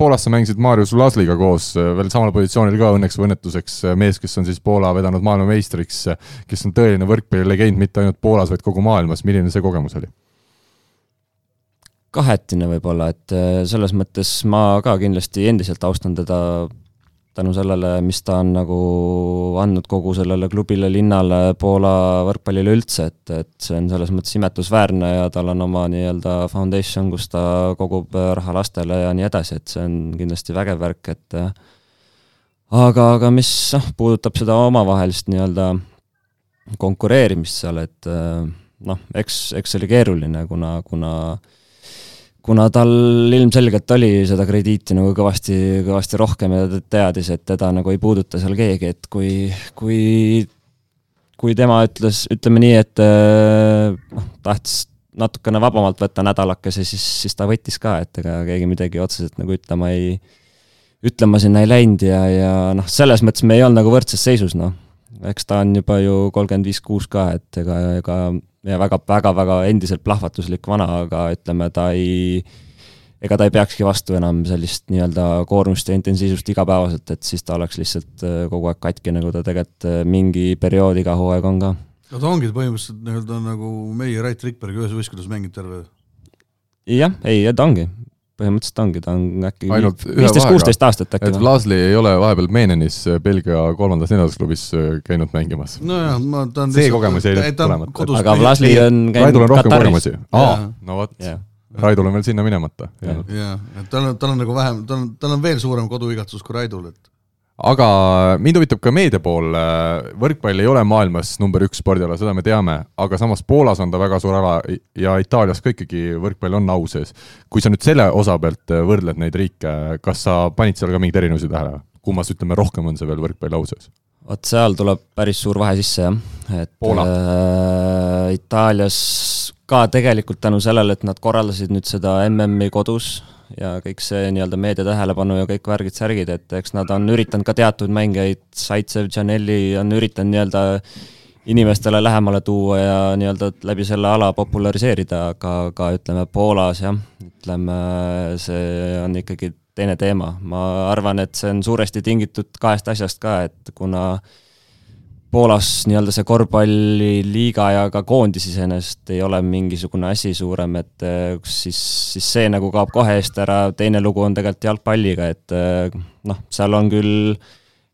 Poolas sa mängisid Marius Lasliga koos eh, veel samal positsioonil ka õnneks või õnnetuseks, eh, mees, kes on siis Poola vedanud maailmameistriks, kes on tõeline võrkpallilegend mitte ainult Poolas, vaid kogu maailmas, milline see kogemus oli? kahetine võib-olla, et selles mõttes ma ka kindlasti endiselt austan teda tänu sellele, mis ta on nagu andnud kogu sellele klubile, linnale, Poola võrkpallile üldse, et, et see on selles mõttes imetlusväärne ja tal on oma nii-öelda foundation, kus ta kogub raha lastele ja nii edasi, et see on kindlasti vägev värk, et aga, aga mis noh, puudutab seda omavahelist nii-öelda konkureerimist seal, et noh, eks, eks see oli keeruline, kuna, kuna kuna tal ilmselgelt oli seda krediiti nagu kõvasti, kõvasti rohkem ja ta teadis, et teda nagu ei puuduta seal keegi, et kui, kui, kui tema ütles, ütleme nii, et eh, noh, tahtis natukene vabamalt võtta nädalakese, siis, siis ta võttis ka, et ega keegi midagi otseselt nagu ütlema ei, ütlema sinna ei läinud ja, ja noh, selles mõttes me ei olnud nagu võrdses seisus, noh. eks ta on juba ju kolmkümmend viis kuus ka, et ega, ega ja väga-väga-väga endiselt plahvatuslik vana, aga ütleme, ta ei, ega ta ei peakski vastu enam sellist nii-öelda koormust ja intensiivsust igapäevaselt, et siis ta oleks lihtsalt äh, kogu aeg katki, nagu ta tegelikult äh, mingi periood iga hooaeg on ka. no ta ongi põhimõtteliselt nii-öelda nagu meie Rait Rikberg ühes võistkonnas mänginud terve jah, ei, ta ongi, põhimõtteliselt ongi, ta on äkki viisteist, kuusteist aastat äkki. et Lasli ei ole vahepeal Meenenis äh, Belgia kolmandas-neljandas klubis äh, käinud mängimas. nojah, ma ta on see kogemus jäi nüüd tulemata. aga Lasli on käinud Raidul on rohkem kogemusi. aa, no vot yeah. Raidul on veel sinna minemata. jah, et tal on, tal on nagu vähem, tal on, tal on veel suurem koduigatsus kui Raidul, et aga mind huvitab ka meedia pool, võrkpall ei ole maailmas number üks spordiala, seda me teame, aga samas Poolas on ta väga suur ala ja Itaalias ka ikkagi võrkpall on au sees. kui sa nüüd selle osa pealt võrdled neid riike, kas sa panid seal ka mingeid erinevusi tähele? kummas, ütleme, rohkem on see veel võrkpall au sees? vot seal tuleb päris suur vahe sisse jah, et Poola. äh, Itaalias ka tegelikult tänu sellele, et nad korraldasid nüüd seda MM-i kodus ja kõik see nii-öelda meedia tähelepanu ja kõik värgid-särgid, et eks nad on üritanud ka teatud mängijaid, Zaitsev, Janelli on üritanud nii-öelda inimestele lähemale tuua ja nii-öelda läbi selle ala populariseerida, aga, aga ütleme Poolas jah, ütleme see on ikkagi teine teema, ma arvan, et see on suuresti tingitud kahest asjast ka, et kuna äh, Poolas nii-öelda see korvpalliliiga ja ka koondis iseenesest ei ole mingisugune asi suurem, et eh, siis, siis see nagu kaob kohe eest ära, teine lugu on tegelikult jalgpalliga, et eh, noh, seal on küll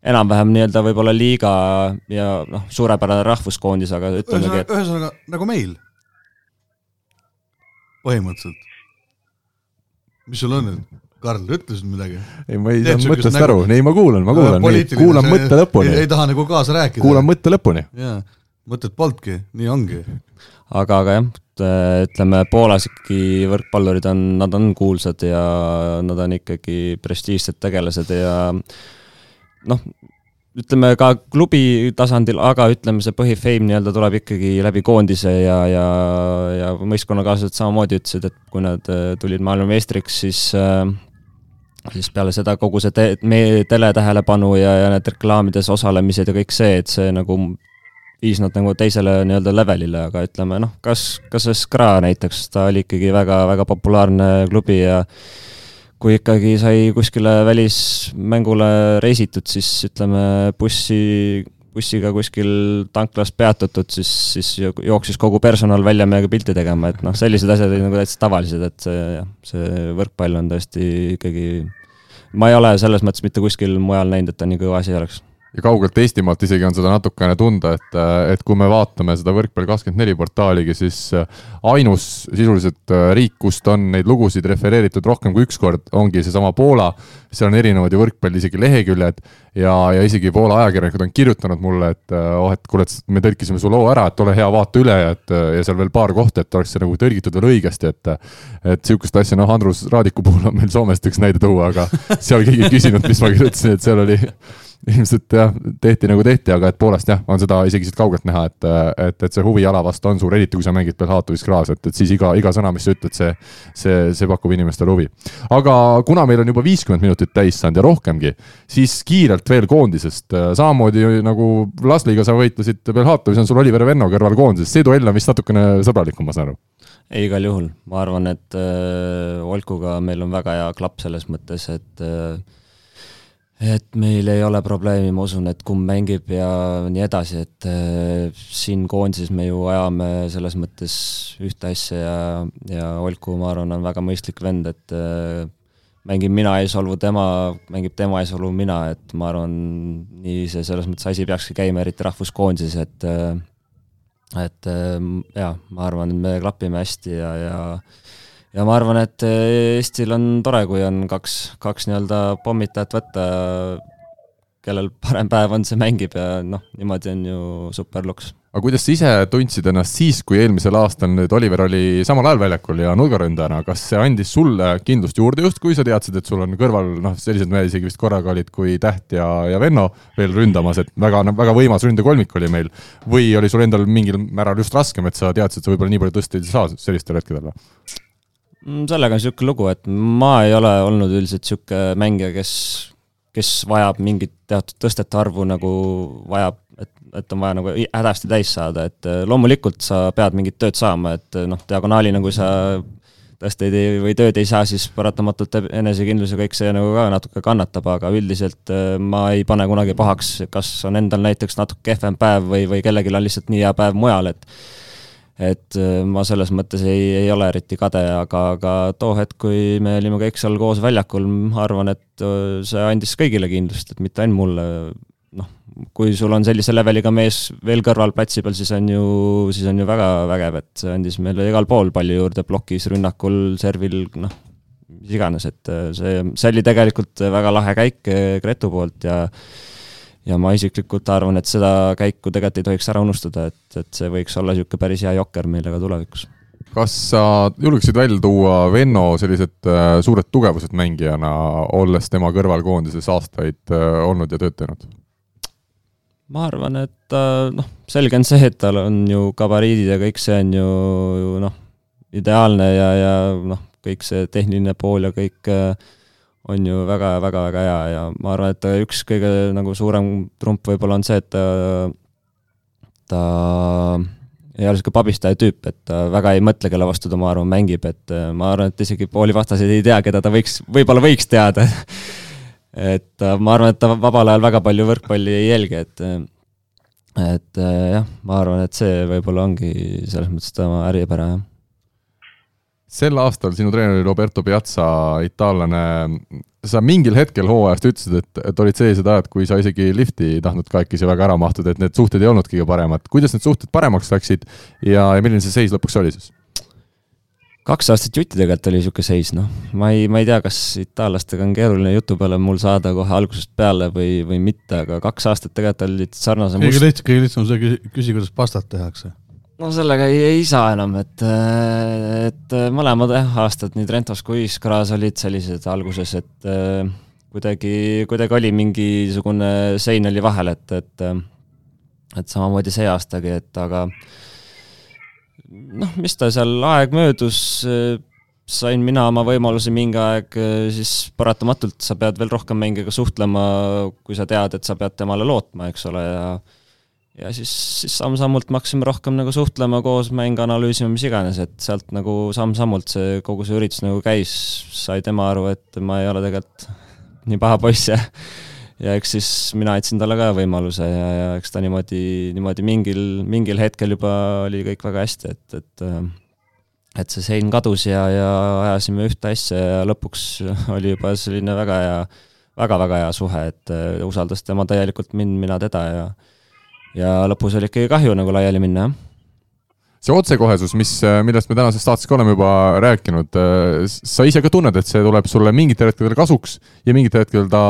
enam-vähem nii-öelda võib-olla liiga ja noh, suurepärane rahvuskoondis, aga ütlemegi, et ühesõnaga nagu meil, põhimõtteliselt. mis sul on nüüd? Karl, ütlesid midagi? ei, ma ei saanud mõttest nagu, aru, ei ma kuulan, ma kuulan, kuulan mõtte lõpuni. ei taha nagu kaasa rääkida. kuulan mõtte lõpuni. jaa, mõtet polnudki, nii ongi. aga, aga jah, ütleme Poolas ikkagi võrkpallurid on, nad on kuulsad ja nad on ikkagi prestiižsed tegelased ja noh, ütleme ka klubi tasandil, aga ütleme, see põhifeim nii-öelda tuleb ikkagi läbi koondise ja, ja, ja võistkonnakaaslased samamoodi ütlesid, et kui nad tulid maailmameistriks, siis äh, siis peale seda kogu see te-, meie teletähelepanu ja, ja need reklaamides osalemised ja kõik see, et see nagu viis nad nagu teisele nii-öelda levelile, aga ütleme noh, kas, kas see Skra näiteks, ta oli ikkagi väga, väga populaarne klubi ja kui ikkagi sai kuskile välismängule reisitud, siis ütleme, bussi, bussiga kuskil tanklas peatutud, siis, siis jooksis kogu personal välja meiega pilti tegema, et noh, sellised asjad olid nagu täitsa tavalised, et see jah, see võrkpall on tõesti ikkagi, ma ei ole selles mõttes mitte kuskil mujal näinud, et ta nii kõva asi oleks ja kaugelt Eestimaalt isegi on seda natukene tunda, et, et kui me vaatame seda Võrkpalli24 portaaligi, siis ainus sisuliselt riik, kust on neid lugusid refereeritud rohkem kui üks kord, ongi seesama Poola. seal on erinevad ju võrkpalli isegi leheküljed ja, ja isegi Poola ajakirjanikud on kirjutanud mulle, et oh, et kuule, et me tõlkisime su loo ära, et ole hea, vaata üle ja et ja seal veel paar kohta, et oleks see nagu tõlgitud veel õigesti, et et sihukest asja, noh, Andrus Raadiku puhul on meil Soomest üks näide tuua, aga seal keegi ei küsinud, mis ma kirjutasin, et seal oli ilmselt jah, tehti nagu tehti, aga et Poolast jah, on seda isegi siit kaugelt näha, et, et, et see huvi ala vastu on suur, eriti kui sa mängid Belhatovis kraas, et, et siis iga, iga sõna, mis sa ütled, see, see, see pakub inimestele huvi. aga kuna meil on juba viiskümmend minutit täis saanud ja rohkemgi, siis kiirelt veel koondisest, samamoodi nagu Lasliga sa võitlesid Belhatovis, on sul Oliver Venno kõrval koondises, see duell on vist natukene sõbralikum, ma saan aru? ei, igal juhul, ma arvan, et äh, Olkuga meil on väga hea klapp selles mõttes, et äh, et meil ei ole probleemi, ma usun, et kumb mängib ja nii edasi, et äh, siin koondises me ju ajame selles mõttes ühte asja ja, ja Olku, ma arvan, on väga mõistlik vend, et äh, mängin mina eesolvu tema, mängib tema eesolvu mina, et ma arvan, nii see selles mõttes asi peakski käima, eriti rahvuskoondises, et äh, et jaa, ma arvan, me klapime hästi ja, ja ja ma arvan, et eh, Eestil on tore, kui on kaks, kaks nii-öelda pommitajat võtta, kellel parem päev on, see mängib ja noh, niimoodi on ju super luks. aga kuidas sa ise tundsid ennast siis, kui eelmisel aastal nüüd Oliver oli samal ajal väljakul ja nurgaründajana, kas see andis sulle kindlust juurde justkui sa teadsid, et sul on kõrval noh, sellised mehed isegi vist korraga olid kui Täht ja, ja Venno veel ründamas, et väga, väga võimas ründekolmik oli meil. või oli sul endal mingil määral just raskem, et sa teadsid, et sa võib-olla nii palju tõsta ei saa sellistel hetkedel või? Mm, sellega on niisugune lugu, et ma ei ole olnud üldiselt niisugune mängija, kes, kes vajab mingit teatud tõstete arvu nagu vajab, et, et on vaja nagu hädasti täis saada, et äh, loomulikult sa pead mingit tööd saama, et äh, noh, diagonaalina, kui sa tõsteid ei, või tööd ei saa, siis paratamatult enesekindlus ja kõik see nagu ka natuke kannatab, aga üldiselt äh, ma ei pane kunagi pahaks, kas on endal näiteks natuke kehvem päev või, või kellelgi on lihtsalt nii hea päev mujal, et et äh, ma selles mõttes ei, ei ole eriti kade, aga, aga too hetk, kui me olime kõik seal koos väljakul, ma arvan, et äh, see andis kõigile kindlust, et mitte ainult mulle. noh, kui sul on sellise leveliga mees veel kõrval platsi peal, siis on ju, siis on ju väga vägev, et see andis meile igal pool palju juurde, plokis, rünnakul, servil, noh, mis iganes, et äh, see, see oli tegelikult väga lahe käik Gretu poolt ja ja ma isiklikult arvan, et seda käiku tegelikult ei tohiks ära unustada, et, et see võiks olla niisugune päris hea jokker meile ka tulevikus. kas sa julgeksid välja tuua Venno sellised äh, suured tugevused mängijana, olles tema kõrval koondises aastaid äh, olnud ja tööd teinud? ma arvan, et äh, noh, selge on see, et tal on ju gabariidid ja kõik see on ju, ju noh, ideaalne ja, ja noh, kõik see tehniline pool ja kõik äh, on ju väga-väga-väga hea ja ma arvan, et üks kõige nagu suurem trump võib-olla on see, et ta, ta ei ole niisugune pabistaja tüüp, et ta väga ei mõtle, kelle vastu ta, ma arvan, mängib, et äh, ma arvan, et isegi pooli vastaseid ei tea, keda ta võiks, võib-olla võiks teada. Et äh, ma arvan, et ta vabal ajal väga palju võrkpalli ei jälgi, et et äh, jah, ma arvan, et see võib-olla ongi selles mõttes tema äripära, jah sel aastal sinu treener oli Roberto Piazza, itaallane. sa mingil hetkel hooajast ütlesid, et, et olid sellised ajad, kui sa isegi lifti ei tahtnud kahekesi väga ära mahtuda, et need suhted ei olnud kõige paremad. kuidas need suhted paremaks läksid ja, ja milline see seis lõpuks oli siis? kaks aastat jutti tegelikult oli niisugune seis, noh, ma ei, ma ei tea, kas itaallastega on keeruline jutu peale mul saada kohe algusest peale või, või mitte, aga kaks aastat tegelikult olid sarnase kõige must... lihtsam, kõige lihtsam on see, küsi, kuidas pastat tehakse no sellega ei, ei saa enam, et, et mõlemad jah, aastad nii Trentos kui Iskras olid sellised alguses, et kuidagi, kuidagi oli mingisugune sein oli vahel, et, et et samamoodi see aastagi, et aga noh, mis ta seal, aeg möödus, sain mina oma võimaluse mingi aeg, siis paratamatult sa pead veel rohkem mängijaga suhtlema, kui sa tead, et sa pead temale lootma, eks ole, ja ja siis, siis samm-sammult me hakkasime rohkem nagu suhtlema koos, mänge analüüsima, mis iganes, et sealt nagu samm-sammult see, kogu see üritus nagu käis, sai tema aru, et ma ei ole tegelikult nii paha poiss ja ja eks siis mina andsin talle ka võimaluse ja, ja eks ta niimoodi, niimoodi mingil, mingil hetkel juba oli kõik väga hästi, et, et et see sein kadus ja, ja ajasime ühte asja ja lõpuks oli juba selline väga hea, väga-väga hea suhe, et usaldas tema täielikult mind, mina teda ja ja lõpus oli ikkagi kahju nagu laiali minna, jah. See otsekohesus, mis, millest me tänases saates ka oleme juba rääkinud, sa ise ka tunned, et see tuleb sulle mingitel hetkedel kasuks ja mingitel hetkedel ta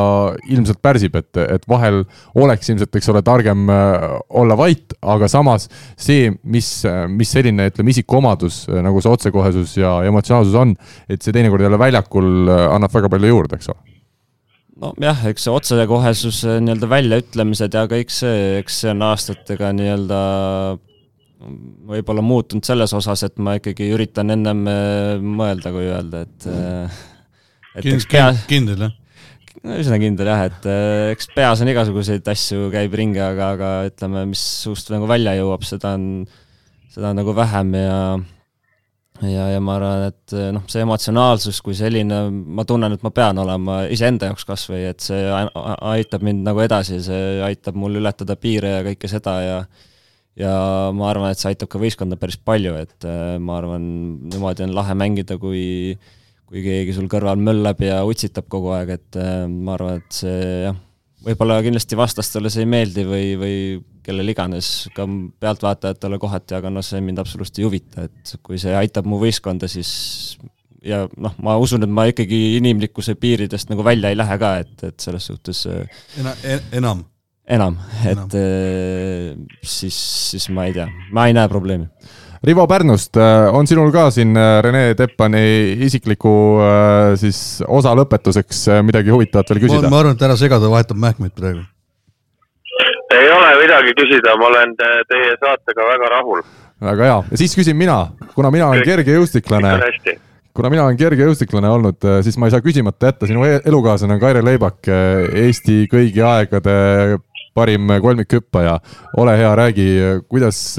ilmselt pärsib, et, et vahel oleks ilmselt, eks ole, targem äh, olla vait, aga samas see, mis, mis selline, ütleme, isikuomadus nagu see otsekohesus ja emotsionaalsus on, et see teinekord jälle väljakul äh, annab väga palju juurde, eks ole nojah, eks see otsekohesus, nii-öelda väljaütlemised ja kõik see, eks see on aastatega nii-öelda võib-olla muutunud selles osas, et ma ikkagi üritan ennem äh, mõelda, kui öelda, et äh, et eks pea... kindel, jah? no üsna kindel jah, et äh, eks peas on igasuguseid asju, käib ringi, aga, aga ütleme, mis suust nagu välja jõuab, seda on, seda on nagu vähem ja ja, ja ma arvan, et noh, see emotsionaalsus kui selline, ma tunnen, et ma pean olema iseenda jaoks kas või et see aitab mind nagu edasi, see aitab mul ületada piire ja kõike seda ja ja ma arvan, et see aitab ka võistkonda päris palju, et äh, ma arvan, niimoodi on lahe mängida, kui kui keegi sul kõrval möllab ja utsitab kogu aeg, et äh, ma arvan, et see jah, võib-olla kindlasti vastastele see ei meeldi või, või kellel iganes, ka pealtvaatajatele kohati, aga noh, see mind absoluutselt ei huvita, et kui see aitab mu võistkonda, siis ja noh, ma usun, et ma ikkagi inimlikkuse piiridest nagu välja ei lähe ka, et, et selles suhtes äh, Ena, enam enam, et äh, siis, siis ma ei tea, ma ei näe probleemi. Rivo Pärnust, äh, on sinul ka siin Rene Teppani isikliku siis osa lõpetuseks midagi huvitavat veel küsida? ma arvan, et ära sega, ta vahetab mähkmeid praegu. Ei ole midagi küsida, ma olen teie saatega väga rahul. väga hea, ja siis küsin mina, kuna mina olen kergejõustiklane kuna mina olen kergejõustiklane olnud, siis ma ei saa küsimata jätta, sinu e-, elukaaslane on Kaire Leibak, Eesti kõigi aegade parim kolmikhüppaja. ole hea, räägi, kuidas,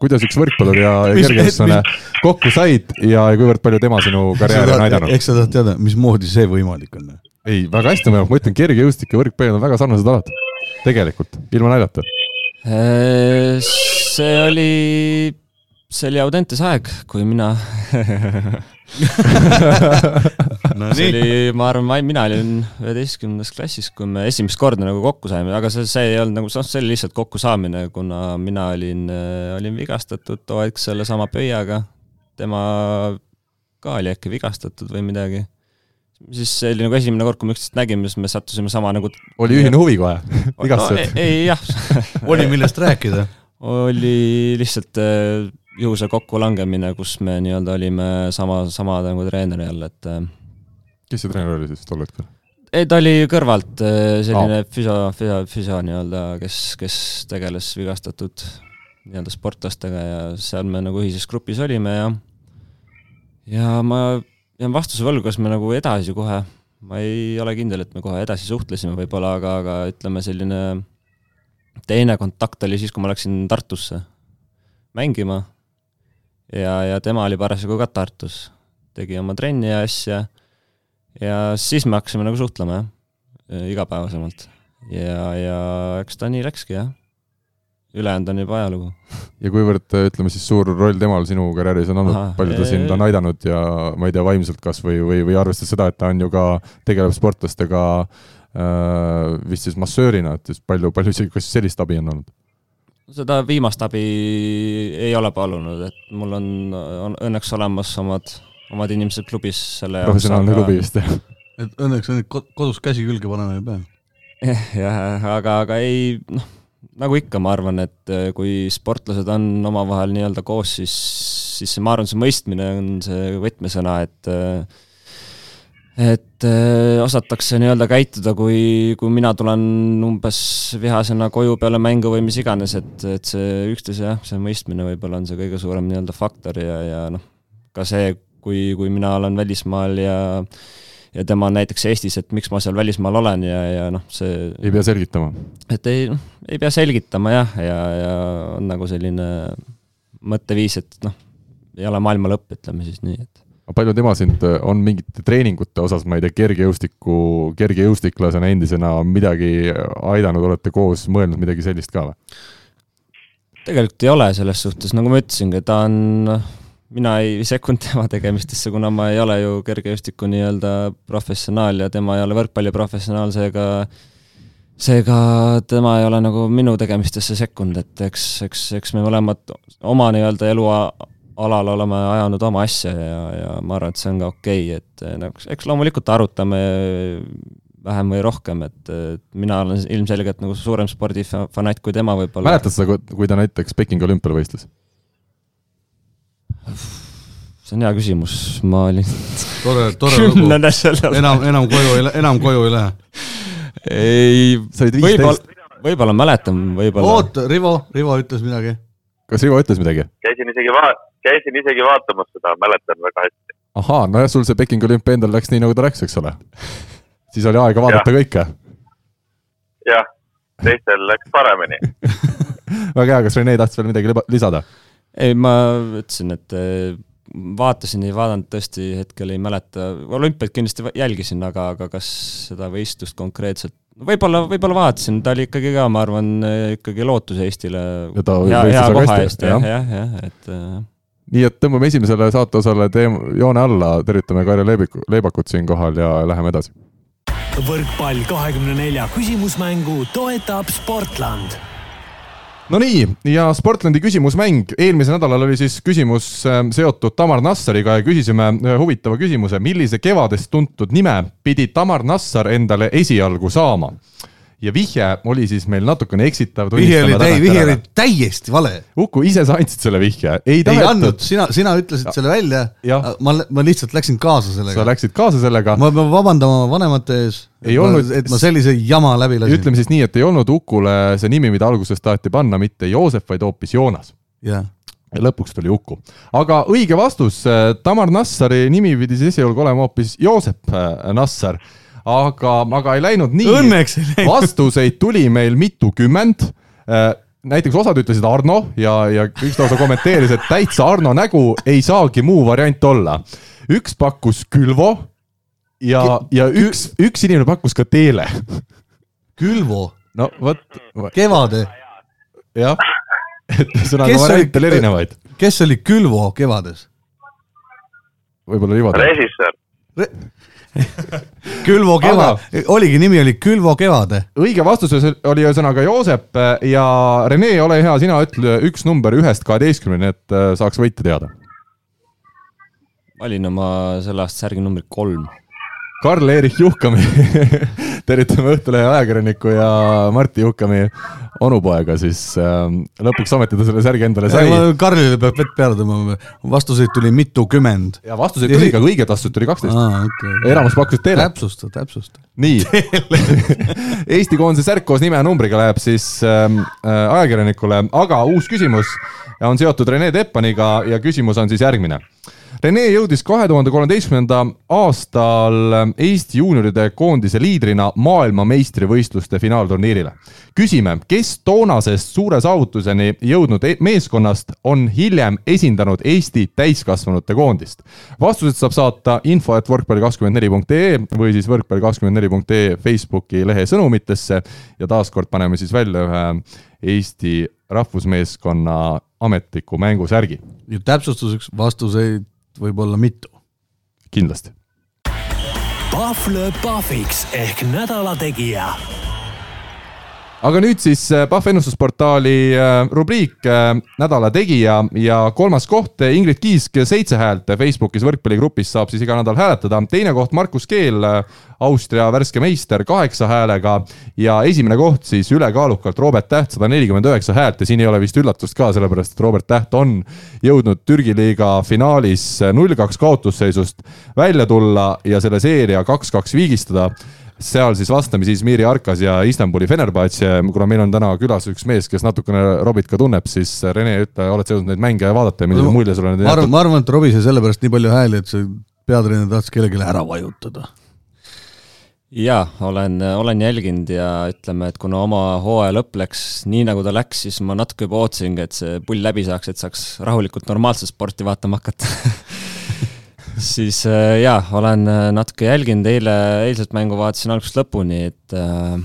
kuidas üks võrkpallur ja kergejõustlane kokku said ja kuivõrd palju tema sinu karjääri on aidanud? eks sa tahad teada, mismoodi see võimalik on? ei, väga hästi on võimalik, ma ütlen, kergejõustik ja võrkpall on väga sarnased alad. Tegelikult, ilma naljata. Äh, see oli, see oli Audentes aeg, kui mina no, see oli, ma arvan, mina olin üheteistkümnendas klassis, kui me esimest korda nagu kokku saime, aga see, see ei olnud nagu, noh, see oli lihtsalt kokkusaamine, kuna mina olin, olin vigastatud too hetk sellesama pöiaga. tema ka oli äkki vigastatud või midagi. Siis see oli nagu esimene kord, kui me üksteist nägime, siis me sattusime sama nagu oli ühine huvi kohe vigastused no,? ei, ei jah oli millest rääkida? oli lihtsalt juhuse kokkulangemine, kus me nii-öelda olime sama, sama nagu treeneri all, et äh, kes see treener oli siis tol hetkel? ei, ta oli kõrvalt äh, selline oh. füsio, füsio, füsio nii-öelda, kes, kes tegeles vigastatud nii-öelda sportlastega ja seal me nagu ühises grupis olime ja ja ma jään vastuse võlgu, kas me nagu edasi kohe, ma ei ole kindel, et me kohe edasi suhtlesime võib-olla, aga, aga ütleme, selline teine kontakt oli siis, kui ma läksin Tartusse mängima ja, ja tema oli parasjagu ka Tartus, tegi oma trenni ja asja ja siis me hakkasime nagu suhtlema, jah, igapäevasemalt. ja, ja eks ta nii läkski, jah. Ülejäänud on juba ajalugu. ja kuivõrd, ütleme siis, suur roll temal sinu karjääris on olnud, palju ta sind on aidanud ja ma ei tea, vaimselt kas või, või, või arvestades seda, et ta on ju ka, tegeleb sportlastega äh, vist siis massöörina, et siis palju, palju isegi, kas sellist abi on olnud? seda viimast abi ei ole palunud, et mul on, on õnneks olemas omad, omad inimesed klubis selle jaoks. professionaalne klubi vist, jah. et õnneks on kodus käsi külge panema ei pea. jah, aga, aga ei, noh, nagu ikka, ma arvan, et äh, kui sportlased on omavahel nii-öelda koos, siis, siis ma arvan, see mõistmine on see võtmesõna, et äh, et äh, osatakse nii-öelda käituda, kui, kui mina tulen umbes vihasena koju peale mängu või mis iganes, et, et see üksteise jah, see mõistmine võib-olla on see kõige suurem nii-öelda faktor ja, ja noh, ka see, kui, kui mina olen välismaal ja ja tema on näiteks Eestis, et miks ma seal välismaal olen ja, ja noh, see ei pea selgitama? et ei, noh, ei pea selgitama jah, ja, ja on nagu selline mõtteviis, et noh, ei ole maailma lõpp, ütleme siis nii, et palju tema sind on mingite treeningute osas, ma ei tea, kergejõustiku, kergejõustiklasena endisena midagi aidanud, olete koos mõelnud midagi sellist ka või? tegelikult ei ole selles suhtes, nagu ma ütlesingi, ta on, mina ei sekkunud tema tegemistesse, kuna ma ei ole ju kergejõustiku nii-öelda professionaal ja tema ei ole võrkpalliprofessionaal, seega seega tema ei ole nagu minu tegemistesse sekkunud, et eks, eks, eks me mõlemad oma nii-öelda elu alal oleme ajanud oma asja ja, ja ma arvan, et see on ka okei okay,, et nagu eks loomulikult arutame vähem või rohkem, et mina olen ilmselgelt nagu suurem spordifanatt kui tema võib-olla. mäletad seda, kui ta näiteks Pekingi olümpial võistles? See on hea küsimus, ma olin tore, tore lugu. enam, enam koju ei lähe, enam koju ei lähe. ei, sa olid viisteist. võib-olla mäletan, võib-olla. oot, Rivo, Rivo ütles midagi. kas Rivo ütles midagi? käisin isegi va-, käisin isegi vaatamas seda, mäletan väga hästi. ahaa, nojah, sul see Pekingi olümpia endal läks nii, nagu ta läks, eks ole. siis oli aega vaadata ja. kõike. jah, teistel läks paremini väga hea, kas Rene tahtis veel midagi lisada? Ei, ma ütlesin, et eh, vaatasin, ei vaadanud tõesti, hetkel ei mäleta, olümpiat kindlasti jälgisin, aga, aga kas seda võistlust konkreetselt võib-olla, võib-olla vaatasin, ta oli ikkagi ka, ma arvan, ikkagi lootus Eestile. hea, hea koha eest, jah, jah, jah, et äh, nii et tõmbame esimesele saateosale teema, joone alla, tervitame Kaire Leebiku, Leebakut siinkohal ja läheme edasi. võrkpall kahekümne nelja küsimusmängu toetab Sportland Nonii, ja Sportlandi küsimusmäng, eelmisel nädalal oli siis küsimus ähm, seotud Tamar Nassariga ja küsisime ühe huvitava küsimuse, millise kevadest tuntud nime pidi Tamar Nassar endale esialgu saama ja vihje oli siis meil natukene eksitav. vihje oli täi-, vihje oli täiesti vale. Uku, ise sa andsid selle vihje. ei, ei andnud, sina, sina ütlesid selle välja, ma, ma lihtsalt läksin kaasa sellega. sa läksid kaasa sellega. ma pean vabandama oma vanemate ees, et, olnud, et ma sellise jama läbi lasin. ütleme siis nii, et ei olnud Ukule see nimi, mida alguses taheti panna, mitte Joosep, vaid hoopis Joonas. jah ja lõpuks tuli Uku. aga õige vastus, Tamar Nassari nimi pidi siis esialgu olema hoopis Joosep äh, Nassar aga, aga ei läinud nii. õnneks ei läinud. vastuseid tuli meil mitukümmend äh, näiteks osad ütlesid Arno ja, ja üks lausa kommenteeris, et täitsa Arno nägu ei saagi muu variant olla. üks pakkus Külvo ja, ja üks, üks inimene pakkus ka Teele. Külvo? no vot. Kevade? jah, et ühesõnaga variante oli erinevaid. kes oli Külvo Kevades? võib-olla Ivo. režissöör Re Külvo Kevad, oligi, nimi oli Külvo Kevade. õige vastus oli ühesõnaga Joosep ja Rene, ole hea, sina ütle üks number ühest kaheteistkümneni, et äh, saaks võite teada. valin oma selle aasta särgi numbrit kolm Karl-Erich Juhkami tervitame Õhtulehe ajakirjaniku ja Martti Juhkami onupoega, siis äh, lõpuks ometi ta selle särgi endale sai. Karlile peab vett peale tõmbama, vastuseid tuli mitukümmend. ja vastuseid tuli ka, õigeid vastuseid tuli kaksteist ah,. Okay. enamus pakkusid teile. täpsusta, täpsusta. nii Eesti koondise särk koos nime ja numbriga läheb siis ähm, äh, ajakirjanikule, aga uus küsimus on seotud Rene Teppaniga ja küsimus on siis järgmine Rene jõudis kahe tuhande kolmeteistkümnenda aastal Eesti juunioride koondise liidrina maailmameistrivõistluste finaalturniirile. küsime, kes toonasest suure saavutuseni jõudnud e-, meeskonnast on hiljem esindanud Eesti täiskasvanute koondist? vastused saab saata info et võrkpalli24.ee või siis võrkpalli24.ee Facebooki lehe sõnumitesse ja taaskord paneme siis välja ühe Eesti rahvusmeeskonna ametliku mängusärgi. ja täpsustuseks vastuseid võib olla mitu. kindlasti. Pahv lööb pahviks ehk nädala tegija aga nüüd siis äh, Pahv ennustusportaali äh, rubriik äh, Nädala tegija ja kolmas koht Ingrid Kiisk, seitse häält Facebookis võrkpalligrupis saab siis iga nädal hääletada. teine koht Markus Keel, Austria värske meister, kaheksa häälega. Ja esimene koht siis ülekaalukalt Robert Täht, sada nelikümmend üheksa häält. Ja siin ei ole vist üllatust ka, sellepärast et Robert Täht on jõudnud Türgi liiga finaalis null kaks kaotusseisust välja tulla ja selle seeria kaks-kaks viigistada seal siis vastamisi Izmiri Arkas ja Istanbuli Fenerbahce, kuna meil on täna külas üks mees, kes natukene Robit ka tunneb, siis Rene, ütle, oled sa jõudnud neid mänge vaadata ja millise mulje sulle need ma arvan, ma arvan, et Robbie sai sellepärast nii palju hääli, et see peatreener tahtis kellelegi ära vajutada. jaa, olen, olen jälginud ja ütleme, et kuna oma hooaja lõpp läks nii, nagu ta läks, siis ma natuke juba ootasingi, et see pull läbi saaks, et saaks rahulikult normaalset sporti vaatama hakata siis äh, jaa, olen äh, natuke jälginud, eile, eilset mängu vaatasin algusest lõpuni, et äh,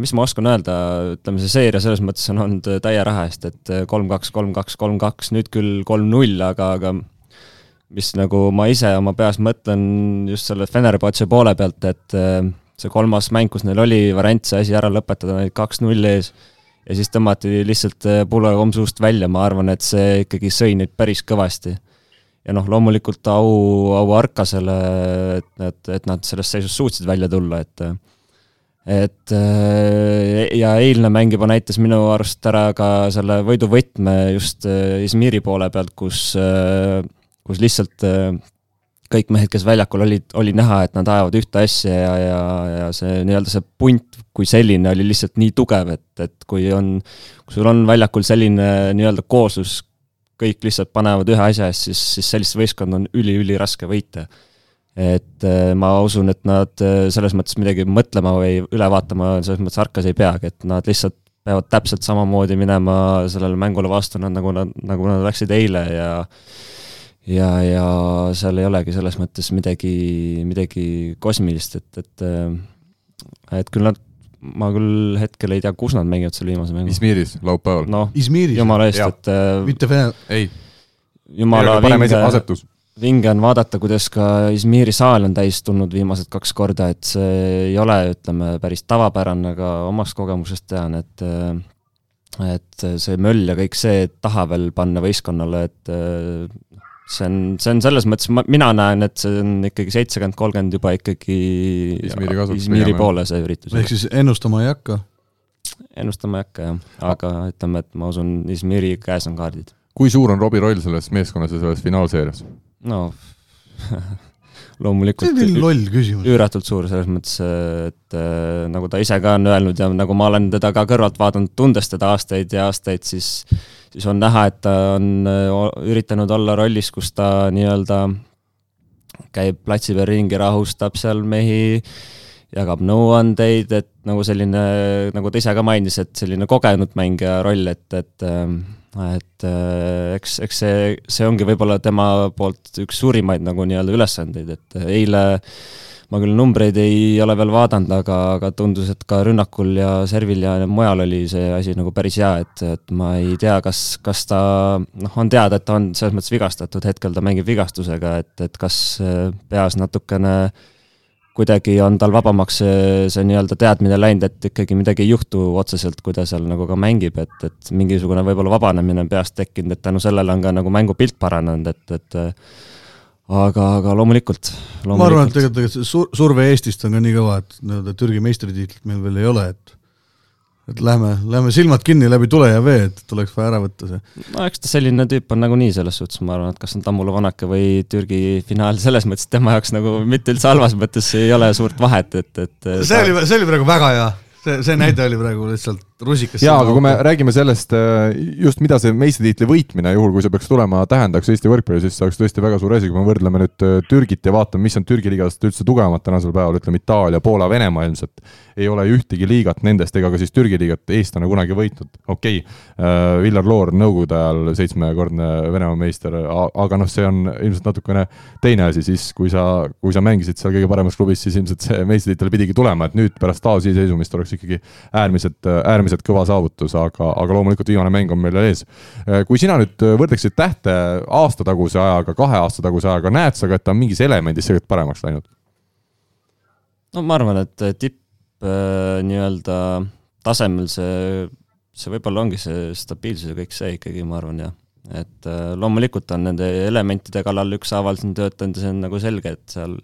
mis ma oskan öelda, ütleme see seeria selles mõttes on olnud äh, täie raha eest, et äh, kolm-kaks, kolm-kaks, kolm-kaks, nüüd küll kolm-null, aga, aga mis nagu ma ise oma peas mõtlen just selle Fenerbahce poole pealt, et äh, see kolmas mäng, kus neil oli variant see asi ära lõpetada, olid kaks-null ees ja siis tõmmati lihtsalt äh, pulga komm suust välja, ma arvan, et see ikkagi sõi neid päris kõvasti ja noh, loomulikult au, au Arkasele, et nad, et nad sellest seisust suutsid välja tulla, et et äh, ja eilne mäng juba näitas minu arust ära ka selle võiduvõtme just äh, Izmiri poole pealt, kus, kus lihtsalt kõik mehed, kes väljakul olid, oli näha, et nad ajavad ühte asja ja, ja, ja see nii-öelda see punt kui selline oli lihtsalt nii tugev, et, et kui on, kui sul on väljakul selline nii-öelda kooslus, kõik lihtsalt panevad ühe asja eest, siis, siis sellist võistkonda on üli-üliraske võita. et äh, ma usun, et nad äh, selles mõttes midagi mõtlema või üle vaatama selles mõttes Arkas ei peagi, et nad lihtsalt peavad täpselt samamoodi minema sellele mängule vastu, nad nagu nad, nagu nad läksid eile ja ja, ja seal ei olegi selles mõttes midagi, midagi kosmilist, et, et äh, et küll nad, ma küll hetkel ei tea, kus nad mängivad selle viimase mängu. Izmiris laupäeval. Izmiris, jumala eest, et äh, mitte Vene, ei, jumala vinge asetus. vinge on vaadata, kuidas ka Izmiri saal on täis tulnud viimased kaks korda, et see ei ole, ütleme, päris tavapärane, aga omast kogemusest tean, et et see möll ja kõik see taha veel panna võistkonnale, et see on, see on selles mõttes, ma, mina näen, et see on ikkagi seitsekümmend, kolmkümmend juba ikkagi Izmiri kasuks Izmiri poole see üritus. ehk siis ennustama ei hakka. ennustama ei hakka jah, aga ütleme, et ma usun, Izmiri käes on kaardid. kui suur on Robbie Roll selles meeskonnas ja selles finaalseerias? no see loomulikult on nii loll küsimus. üüratult suur selles mõttes, et äh, nagu ta ise ka on öelnud ja nagu ma olen teda ka kõrvalt vaadanud, tundes teda aastaid ja aastaid, siis siis on näha, et ta on äh, üritanud olla rollis, kus ta nii-öelda käib platsi peal ringi, rahustab seal mehi, jagab nõuandeid, et nagu selline, nagu ta ise ka mainis, et selline kogenud mängija roll, et, et ähm, et äh, eks, eks see, see ongi võib-olla tema poolt üks suurimaid nagu nii-öelda ülesandeid, et eile ma küll numbreid ei ole veel vaadanud, aga, aga tundus, et ka rünnakul ja servil ja mujal oli see asi nagu päris hea, et, et ma ei tea, kas, kas ta noh, on teada, et ta on selles mõttes vigastatud, hetkel ta mängib vigastusega, et, et kas äh, peas natukene kuidagi on tal vabamaks see, see nii-öelda teadmine läinud, et ikkagi midagi ei juhtu otseselt, kui ta seal nagu ka mängib, et, et mingisugune võib-olla vabanemine on peast tekkinud, et tänu sellele on ka nagu mängupilt paranenud, et, et aga, aga loomulikult, loomulikult.. ma arvan, et tegelikult, see sur-, surve Eestist on ka nii kõva, et nii-öelda Türgi meistritiitlit meil veel ei ole, et et lähme, lähme silmad kinni läbi tule ja vee, et oleks vaja ära võtta see. no eks ta selline tüüp on nagunii selles suhtes, ma arvan, et kas on Tammula Vanaka või Türgi finaal, selles mõttes tema jaoks nagu mitte üldse halvas mõttes ei ole suurt vahet, et, et see oli, see oli praegu väga hea, see, see näide oli praegu lihtsalt rusikas. jaa, aga kui me räägime sellest äh, just, mida see meistritiitli võitmine, juhul kui see peaks tulema, tähendaks Eesti võrkpalli, siis see oleks tõesti väga suur asi, kui me võrdleme nüüd äh, Türgit ja vaatame, mis on Türgi liigast üldse tugevamad tänasel päeval, ütleme Itaalia, Poola, Venemaa ilmselt. ei ole ühtegi liigat nendest ega ka siis Türgi liigat eestlane kunagi võitnud, okei okay,. Villar Loor nõukogude ajal seitsmekordne Venemaa meister, aga noh, see on ilmselt natukene teine asi siis, kui sa, kui sa mängisid seal kõige paremas klubis, siis ilmselt see meistritiitel pidigi tulema, et nüüd pärast taasiseseisvumist oleks ikkagi äärmiselt, äärmiselt kõva saavutus, aga, aga loomulikult viimane mäng on meil ees. kui sina nüüd võrdleksid tähte aastataguse ajaga, kahe aasta taguse ajaga, näed sa ka, et ta on mingis elemendis selgelt paremaks läinud? no ma arvan, et tipp äh, nii-öelda tasemel see, see võib-olla ongi see stabiilsus ja kõik see ikkagi, ma arvan jah. et äh, loomulikult on nende elementide kallal ükshaaval siin töötanud ja see on nagu selge, et seal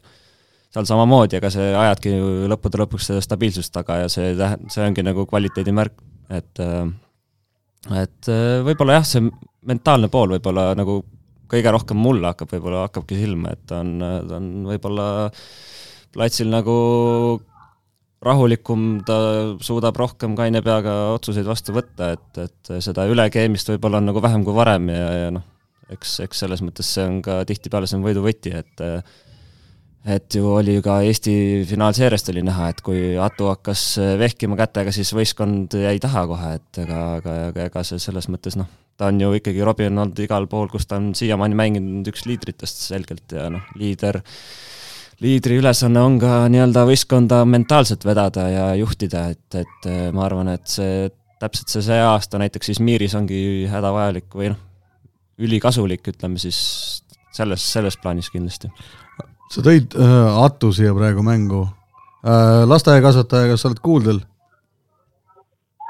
seal samamoodi, ega see ajadki lõppude lõpuks seda stabiilsust taga ja see tähe-, see ongi nagu kvaliteedimärk, et äh, et äh, võib-olla jah, see mentaalne pool võib-olla nagu kõige rohkem mulle hakkab võib-olla, hakkabki silma, et ta on, ta on võib-olla platsil nagu rahulikum, ta suudab rohkem kaine peaga otsuseid vastu võtta, et, et seda ülekeemist võib-olla on nagu vähem kui varem ja, ja noh, eks, eks selles mõttes see on ka tihtipeale see on võidu võti, et et ju oli ka Eesti finaalseeriast oli näha, et kui Atu hakkas vehkima kätega, siis võistkond jäi taha kohe, et ega, aga, aga ega see selles mõttes noh, ta on ju ikkagi, Robbie on olnud igal pool, kus ta on siiamaani mänginud üks liidritest selgelt ja noh, liider liidri ülesanne on ka nii-öelda võistkonda mentaalselt vedada ja juhtida, et, et äh, ma arvan, et see, täpselt see, see aasta näiteks Izmiris ongi hädavajalik või noh, ülikasulik, ütleme siis selles, selles plaanis kindlasti. Sa tõid äh, Atu siia praegu mängu äh,. lasteaiakasvataja, kas sa oled kuuldel?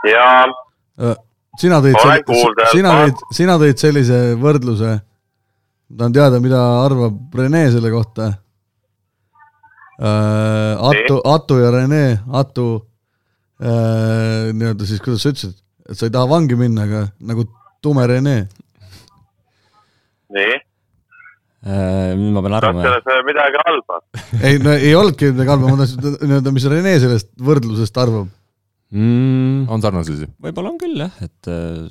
jaa äh,. sina tõid, sina tõid, sina tõid sellise võrdluse, tahan teada, mida arvab Rene selle kohta äh,. Atu, Atu ja Rene, Atu äh, nii-öelda siis, kuidas sa ütlesid, et sa ei taha vangi minna, aga nagu tume Rene. nii? Nüüd ma pean arvama. kas selles on midagi halba? ei, no ei olnudki midagi halba, ma tahtsin nii-öelda, mis Rene sellest võrdlusest arvab mm,? on sarnasusi? võib-olla on küll jah, et äh,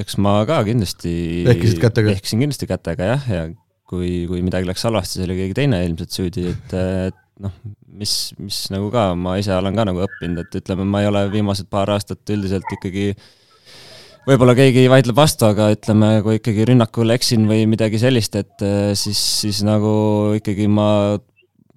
eks ma ka kindlasti ehkisid kätega? ehkisin kindlasti kätega jah, ja kui, kui midagi läks halvasti, siis oli keegi teine ilmselt süüdi, et, et noh, mis, mis nagu ka, ma ise olen ka nagu õppinud, et ütleme, ma ei ole viimased paar aastat üldiselt ikkagi võib-olla keegi vaidleb vastu, aga ütleme, kui ikkagi rünnakul eksin või midagi sellist, et eh, siis, siis nagu ikkagi ma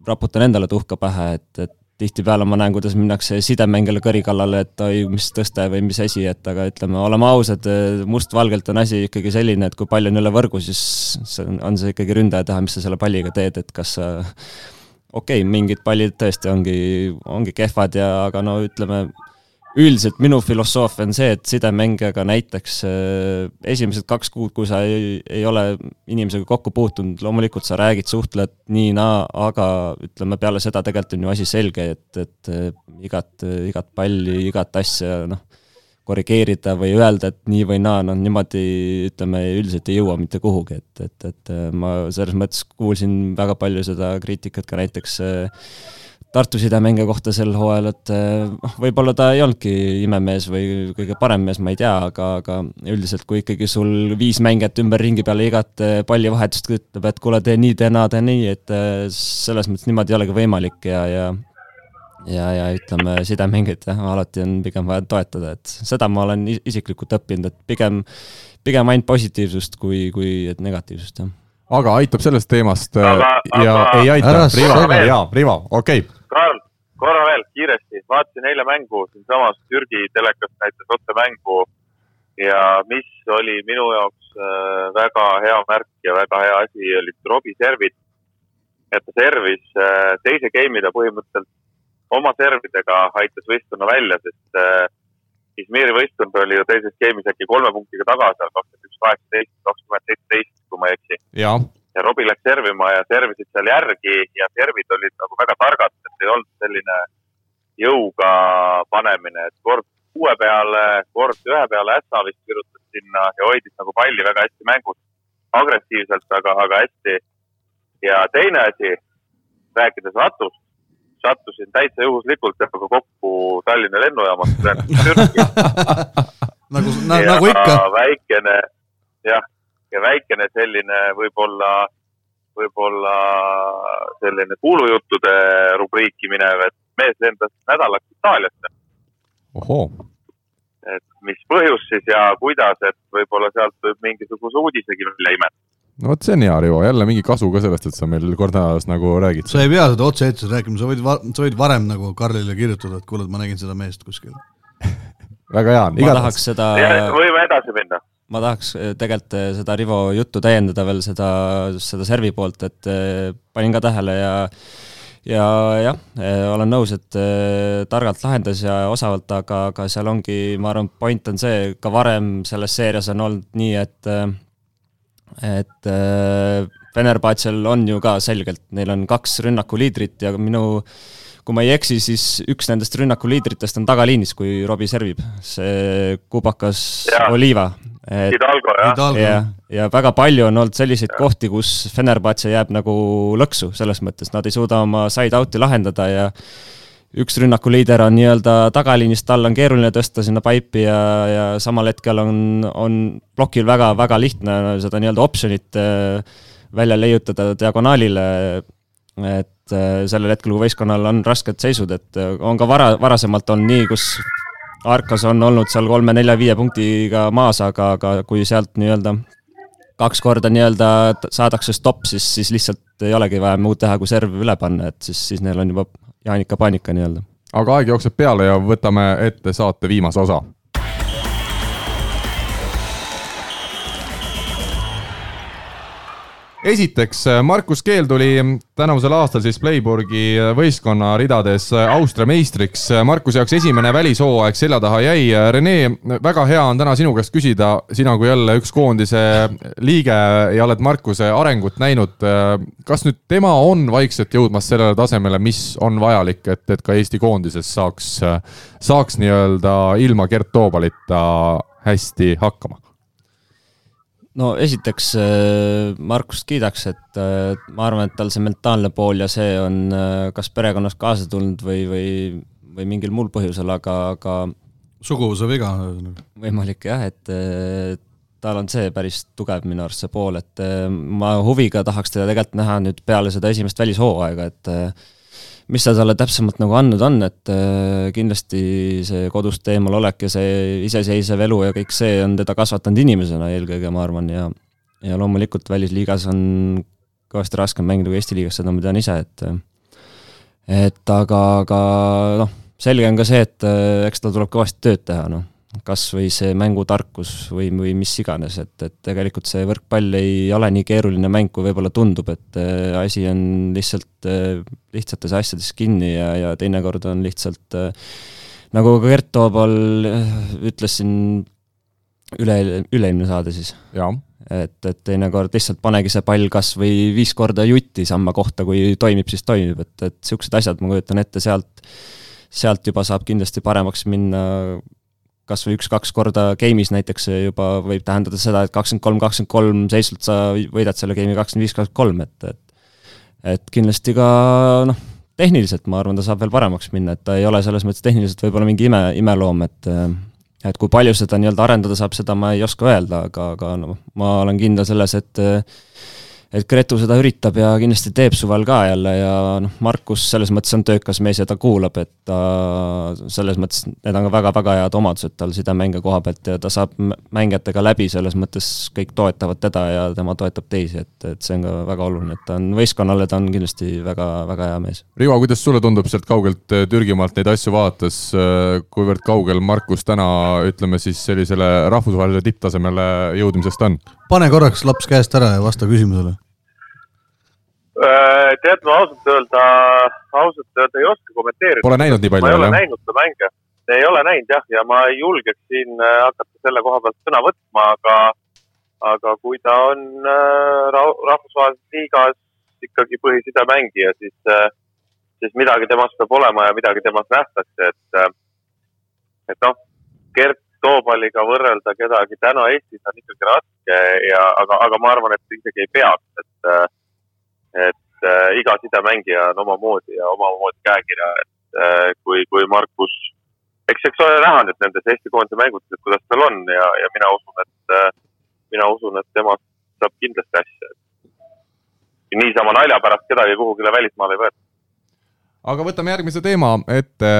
raputan endale tuhka pähe, et, et tihtipeale ma näen, kuidas minnakse sidemängijale kõri kallale, et oi, mis tõste või mis asi, et aga ütleme, oleme ausad, mustvalgelt on asi ikkagi selline, et kui pall on üle võrgu, siis see on, on see ikkagi ründaja teha, mis sa selle palliga teed, et kas sa okei okay,, mingid pallid tõesti ongi, ongi kehvad ja, aga no ütleme, üldiselt minu filosoofia on see, et sidemängijaga näiteks äh, esimesed kaks kuud, kui sa ei, ei ole inimesega kokku puutunud, loomulikult sa räägid, suhtled nii-naa, aga ütleme, peale seda tegelikult on ju asi selge, et, et äh, igat, igat palli, igat asja, noh korrigeerida või öelda, et nii või naa, noh niimoodi ütleme, üldiselt ei jõua mitte kuhugi, et, et, et äh, ma selles mõttes kuulsin väga palju seda kriitikat ka näiteks äh, Tartu sidemängija kohta sel hooajal, et äh, noh, võib-olla ta ei olnudki imemees või kõige parem mees, ma ei tea, aga, aga üldiselt kui ikkagi sul viis mängijat ümberringi peale igat pallivahetust ütleb, et kuule, tee nii, tee naa, tee nii, et selles mõttes niimoodi ei olegi võimalik ja, ja ja, ja ütleme, sidemängijat jah, alati on pigem vaja toetada, et seda ma olen isiklikult õppinud, et pigem, pigem ainult positiivsust kui, kui et negatiivsust, jah. aga aitab sellest teemast aga, ja aga, ei aita, Rivo, jaa, Rivo, okei. okay.. Karl, korra veel kiiresti, vaatasin eile mängu siinsamas Türgi telekast näitas otse mängu ja mis oli minu jaoks äh, väga hea märk ja väga hea asi, olid Robbie servid. et ta servis äh, teise game'i ta põhimõtteliselt oma servidega aitas võistkonna välja, sest äh, Izmiri võistkond oli ju teises game'is äkki kolme punktiga taga seal kakskümmend üks, kaheksateist, kakskümmend seitseteist, kui ma ei eksi. Ja, Robbie läks servima ja servisid seal järgi ja servid olid nagu väga targad, et ei olnud selline jõuga panemine, et kord kuue peale, kord ühe peale ässa vist kirjutas sinna ja hoidis nagu palli väga hästi mängus, agressiivselt, aga, aga hästi. ja teine asi, rääkides ratust, sattusin täitsa juhuslikult temaga kokku Tallinna lennujaamas nagu, nagu ikka. väikene, jah, ja väikene selline võib-olla, võib-olla selline kuulujuttude rubriiki minev, et mees lendas nädalaks Itaaliasse. et mis põhjus siis ja kuidas, et võib-olla sealt võib mingisuguse uudisegi välja imeda no vot, see on hea, Rivo, jälle mingi kasu ka sellest, et sa meil kord nädalas nagu räägid. sa ei pea seda otse-eetris rääkima, sa võid, sa võid varem nagu Karlile kirjutada, et kuule, et ma nägin seda meest kuskil väga hea, igatahes. ma tahaks seda. võime edasi minna. Ma tahaks eh, tegelikult eh, seda Rivo juttu täiendada veel seda, seda servi poolt, et eh, panin ka tähele ja ja jah, olen nõus, et targalt lahendas ja osavalt, aga, aga seal ongi, ma arvan, point on see, ka varem selles seerias on olnud nii, et et äh, Fenerbahcel on ju ka selgelt, neil on kaks rünnakuliidrit ja minu kui ma ei eksi, siis üks nendest rünnakuliidritest on tagaliinis, kui Robbie servib, see kubakas ja. Oliva. Hidalgo, jah. ja, ja väga palju on olnud selliseid ja. kohti, kus Fenerbahce jääb nagu lõksu, selles mõttes nad ei suuda oma side out'i lahendada ja üks rünnakuliider on nii-öelda tagaliinist, tal on keeruline tõsta sinna paipi ja, ja samal hetkel on, on plokil väga-väga lihtne seda nii-öelda optsionit äh, välja leiutada diagonaalile. et äh, sellel hetkel, kui võistkonnal on rasked seisud, et äh, on ka vara, varasemalt on nii, kus Arkas on olnud seal kolme-nelja-viie punktiga maas, aga, aga kui sealt nii-öelda kaks korda nii-öelda saadakse stopp, siis, siis lihtsalt ei olegi vaja muud teha, kui serv üle panna, et siis, siis neil on juba jaanika-paanika nii-öelda. aga aeg jookseb peale ja võtame ette saate viimase osa esiteks, Markus Keel tuli tänavusel aastal siis Playburgi võistkonna ridades Austria meistriks. Markuse jaoks esimene välishooaeg selja taha jäi. Rene, väga hea on täna sinu käest küsida, sina kui jälle üks koondise liige ja oled Markuse arengut näinud. kas nüüd tema on vaikselt jõudmas sellele tasemele, mis on vajalik, et, et ka Eesti koondises saaks, saaks nii-öelda ilma Gert Toobalita hästi hakkama? No esiteks äh, Markust kiidaks, et äh, ma arvan, et tal see mentaalne pool ja see on äh, kas perekonnast kaasa tulnud või, või, või mingil muul põhjusel, aga, aga suguvõsa viga. võimalik jah, et tal on see päris tugev minu arust see pool, et ma huviga tahaks teda tegelikult näha nüüd peale seda esimest välishooaega, et mis ta talle täpsemalt nagu andnud on, et äh, kindlasti see kodust eemal olek ja see iseseisev elu ja kõik see on teda kasvatanud inimesena eelkõige, ma arvan, ja ja loomulikult välisliigas on kõvasti raskem mängida kui Eesti liigas, seda ma tean ise, et et aga, aga noh, selge on ka see, et äh, eks tal tuleb kõvasti tööd teha, noh kas või see mängutarkus või, või mis iganes, et, et tegelikult see võrkpall ei ole nii keeruline mäng, kui võib-olla tundub, et äh, asi on lihtsalt äh, lihtsates asjades kinni ja, ja teinekord on lihtsalt äh, nagu ka Gert Toobal ütles siin üle, üle-eelmine saade siis. et, et teinekord lihtsalt panegi see pall kas või viis korda jutti samma kohta, kui toimib, siis toimib, et, et niisugused asjad, ma kujutan ette, sealt, sealt juba saab kindlasti paremaks minna kas või üks-kaks korda game'is näiteks juba võib tähendada seda, et kakskümmend kolm, kakskümmend kolm seisult sa võidad selle game'i kakskümmend viis, kakskümmend kolm, et, et et kindlasti ka noh, tehniliselt ma arvan, ta saab veel paremaks minna, et ta ei ole selles mõttes tehniliselt võib-olla mingi ime, imeloom, et et kui palju seda nii-öelda arendada saab, seda ma ei oska öelda, aga, aga noh, ma olen kindel selles, et et Gretu seda üritab ja kindlasti teeb suvel ka jälle ja noh, Markus selles mõttes on töökas mees ja ta kuulab, et ta selles mõttes, need on ka väga-väga head omadused tal sidemängija koha pealt ja ta saab mängijatega läbi, selles mõttes kõik toetavad teda ja tema toetab teisi, et, et see on ka väga oluline, et ta on võistkonnale, ta on kindlasti väga-väga hea mees. Rivo, kuidas sulle tundub sealt kaugelt äh, Türgimaalt neid asju vaadates, äh, kuivõrd kaugel Markus täna ütleme siis sellisele rahvusvahelisele tipptasemele jõudmisest on? Pane korraks laps käest ära ja vasta küsimusele Äh, tead, ma ausalt öelda, ausalt öelda ei oska kommenteerida. Pole näinud nii palju? ma ei ole jah? näinud seda mänge. ei ole näinud jah, ja ma ei julgeks siin äh, hakata selle koha pealt sõna võtma, aga, aga kui ta on äh, rahvusvahelises liigas ikkagi põhisidemängija, siis, siis midagi temast peab olema ja midagi temast nähtakse, et, et noh, Gert Toobaliga võrrelda kedagi täna Eestis on ikkagi raske ja, aga, aga ma arvan, et isegi ei peaks, et et äh, iga sidemängija on omamoodi ja omamoodi käekirja, et äh, kui, kui Markus, eks, eks ole näha nüüd nendes Eesti koondise mängutes, et kuidas tal on ja, ja mina usun, et äh,, mina usun, et temast saab kindlasti asja. niisama nalja pärast kedagi kuhugile välismaale ei võeta aga võtame järgmise teema ette.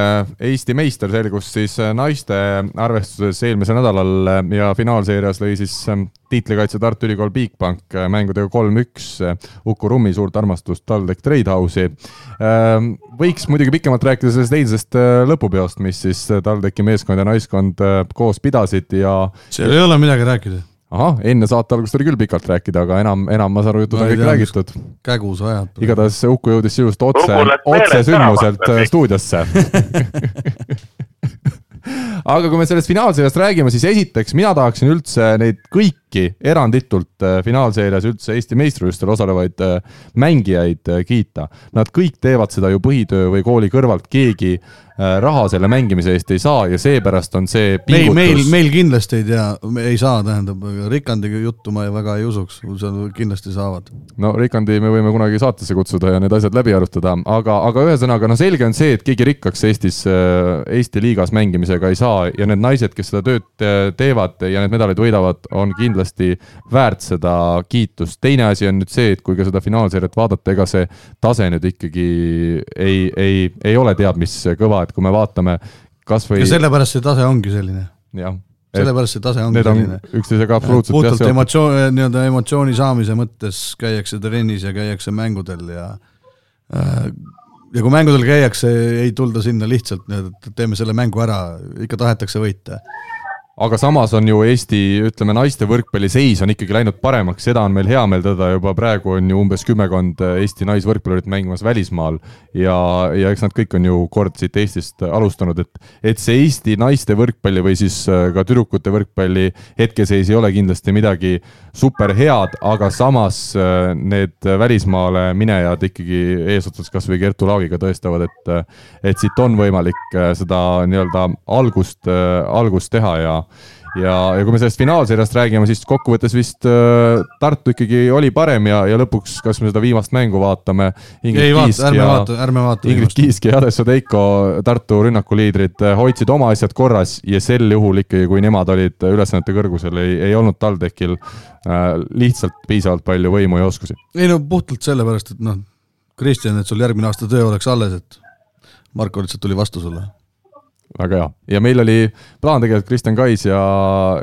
Eesti meister selgus siis naiste arvestuses eelmisel nädalal ja finaalseerias lõi siis tiitlikaitse Tartu Ülikool Bigbank mängudega kolm-üks Uku Rummi suurt armastust TalTech Tradehouse'i. võiks muidugi pikemalt rääkida sellest eilsest lõpupeost, mis siis TalTechi meeskond ja naiskond koos pidasid ja. seal ei ole midagi rääkida ahah, enne saate algust oli küll pikalt rääkida, aga enam, enam ma saan aru, jutud on kõik räägitud. kägu sa ajad. igatahes Uku jõudis sinust otse, otse sündmuselt stuudiosse aga kui me sellest finaalseeriast räägime, siis esiteks mina tahaksin üldse neid kõiki kõiki eranditult äh, finaalseerias üldse Eesti meistrivõistlustel osalevaid äh, mängijaid äh, kiita. Nad kõik teevad seda ju põhitöö või kooli kõrvalt, keegi raha selle mängimise eest ei saa ja seepärast on see meil, meil, meil kindlasti ei tea, ei saa, tähendab, Rikandiga juttu ma väga ei usuks, seal kindlasti saavad. no Rikandi me võime kunagi saatesse kutsuda ja need asjad läbi arutada, aga, aga ühesõnaga noh, selge on see, et keegi rikkaks Eestis, Eesti liigas mängimisega ei saa ja need naised, kes seda tööd teevad ja need medalid võidavad, on kindlasti väärt seda kiitust. teine asi on nüüd see, et kui ka seda finaalseeriat vaadata, ega see tase nüüd ikkagi ei, ei, ei ole teab mis kõva et kui me vaatame kasvõi. ja sellepärast see tase ongi selline. jah. sellepärast see tase ongi need selline. on üksteisega absoluutselt puhtalt emotsioon, nii-öelda emotsiooni saamise mõttes käiakse trennis ja käiakse mängudel ja äh, ja kui mängudel käiakse, ei tulda sinna lihtsalt teeme selle mängu ära, ikka tahetakse võita aga samas on ju Eesti, ütleme, naiste võrkpalli seis on ikkagi läinud paremaks, seda on meil hea meel tõdeda, juba praegu on ju umbes kümmekond Eesti naisvõrkpallurit mängimas välismaal. Ja, ja eks nad kõik on ju kord siit Eestist alustanud, et, et see Eesti naiste võrkpalli või siis äh, ka tüdrukute võrkpalli hetkeseis ei ole kindlasti midagi super head, aga samas äh, need välismaale minejad ikkagi eesotsas kasvõi Kertu Laagiga tõestavad, et, et siit on võimalik äh, seda nii-öelda algust, algust teha ja ja, ja kui me sellest finaalseeriast räägime, siis kokkuvõttes vist äh, Tartu ikkagi oli parem ja, ja lõpuks, kas me seda viimast mängu vaatame. ei vaata, ärme vaata, ärme vaata. Ingrid Kiisk ja Adesso Deiko, Tartu rünnakuliidrid äh, hoidsid oma asjad korras ja sel juhul ikkagi, kui nemad olid ülesannete kõrgusel, ei, ei olnud TalTechil äh, lihtsalt piisavalt palju võimu ja oskusi. ei no puhtalt sellepärast, et noh, Kristjan, et sul järgmine aasta töö oleks alles, et Marko lihtsalt tuli vastu sulle väga hea ja meil oli plaan tegelikult Kristjan Kais ja,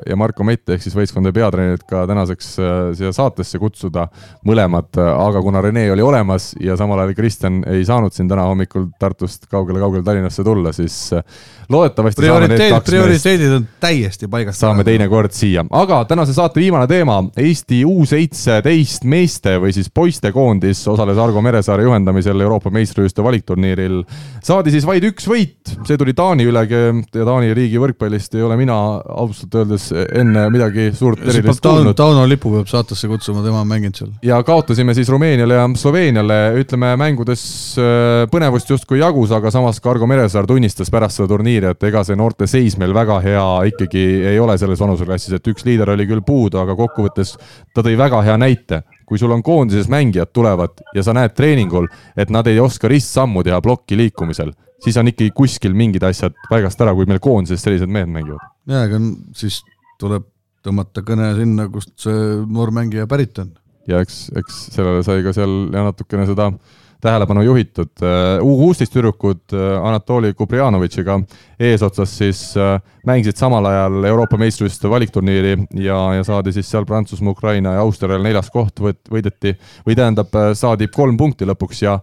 ja Marko Mett ehk siis võistkondade peatreenerid ka tänaseks äh, siia saatesse kutsuda mõlemad, aga kuna Rene oli olemas ja samal ajal Kristjan ei saanud siin täna hommikul Tartust kaugele-kaugele Tallinnasse tulla, siis äh, loodetavasti prioriteed, prioriteedid on täiesti paigast. saame teinekord siia, aga tänase saate viimane teema, Eesti U seitseteist meeste või siis poistekoondis osales Argo Meresaare juhendamisel Euroopa meistrivõistluste valikturniiril. saadi siis vaid üks võit, see tuli Taani üle ja Taani riigi võrkpallist ei ole mina ausalt öeldes enne midagi suurt erilist kuulnud. Tauno Lipu peab saatesse kutsuma, tema on mänginud seal. ja kaotasime siis Rumeeniale ja Sloveeniale, ütleme mängudes äh, põnevust justkui jagus, aga samas Kargo Meresaar tunnistas pärast seda turniiri, et ega see noorte seis meil väga hea ikkagi ei ole selles vanuseklassis, et üks liider oli küll puudu, aga kokkuvõttes ta tõi väga hea näite kui sul on koondises mängijad tulevad ja sa näed treeningul, et nad ei oska ristsammu teha plokki liikumisel, siis on ikkagi kuskil mingid asjad paigast ära, kui meil koondises sellised mehed mängivad. jaa, aga siis tuleb tõmmata kõne sinna, kust see noor mängija pärit on. ja eks, eks sellele sai ka seal ja natukene seda tähelepanu juhitud. U kuusteist tüdrukud äh, Anatoli Kuprianovitšiga eesotsas siis äh, mängisid samal ajal Euroopa meistrivõistluste valikturniiri ja, ja saadi siis seal Prantsusmaa, Ukraina ja Austriale neljas koht võideti või tähendab, äh, saadi kolm punkti lõpuks ja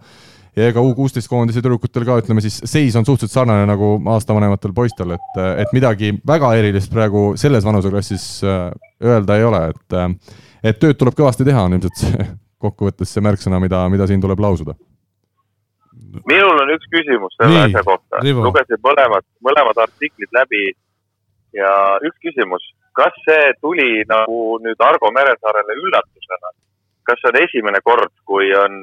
ja ega U kuusteist koondise tüdrukutel ka ütleme siis seis on suhteliselt sarnane nagu aastavanematel poistel, et, et midagi väga erilist praegu selles vanuseklassis äh, öelda ei ole, et äh, et tööd tuleb kõvasti teha, on ilmselt see kokkuvõttes see märksõna, mida, mida siin tuleb lausuda. minul on üks küsimus selle asja kohta, lugesin mõlemad, mõlemad artiklid läbi ja üks küsimus, kas see tuli nagu nüüd Argo Meresaarele üllatusena? kas see on esimene kord, kui on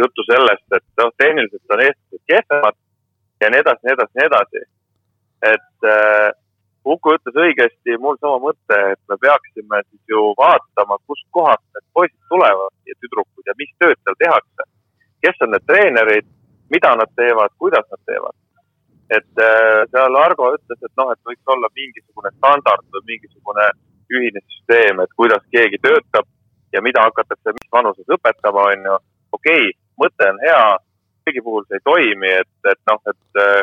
juttu sellest, et noh, tehniliselt on eestlased kehvemad ja nii edasi, nii edasi, nii edasi. et äh, Uku ütles õigesti, mul sama mõte, et me peaksime siis ju vaatama, kustkohast need poisid tulevad ja tüdrukud ja mis tööd seal tehakse. kes on need treenerid, mida nad teevad, kuidas nad teevad. et äh, seal Argo ütles, et noh, et võiks olla mingisugune standard või mingisugune ühine süsteem, et kuidas keegi töötab ja mida hakatakse mis vanuses õpetama, on ju. okei okay,, mõte on hea, kõigi puhul see ei toimi, et, et noh, et äh,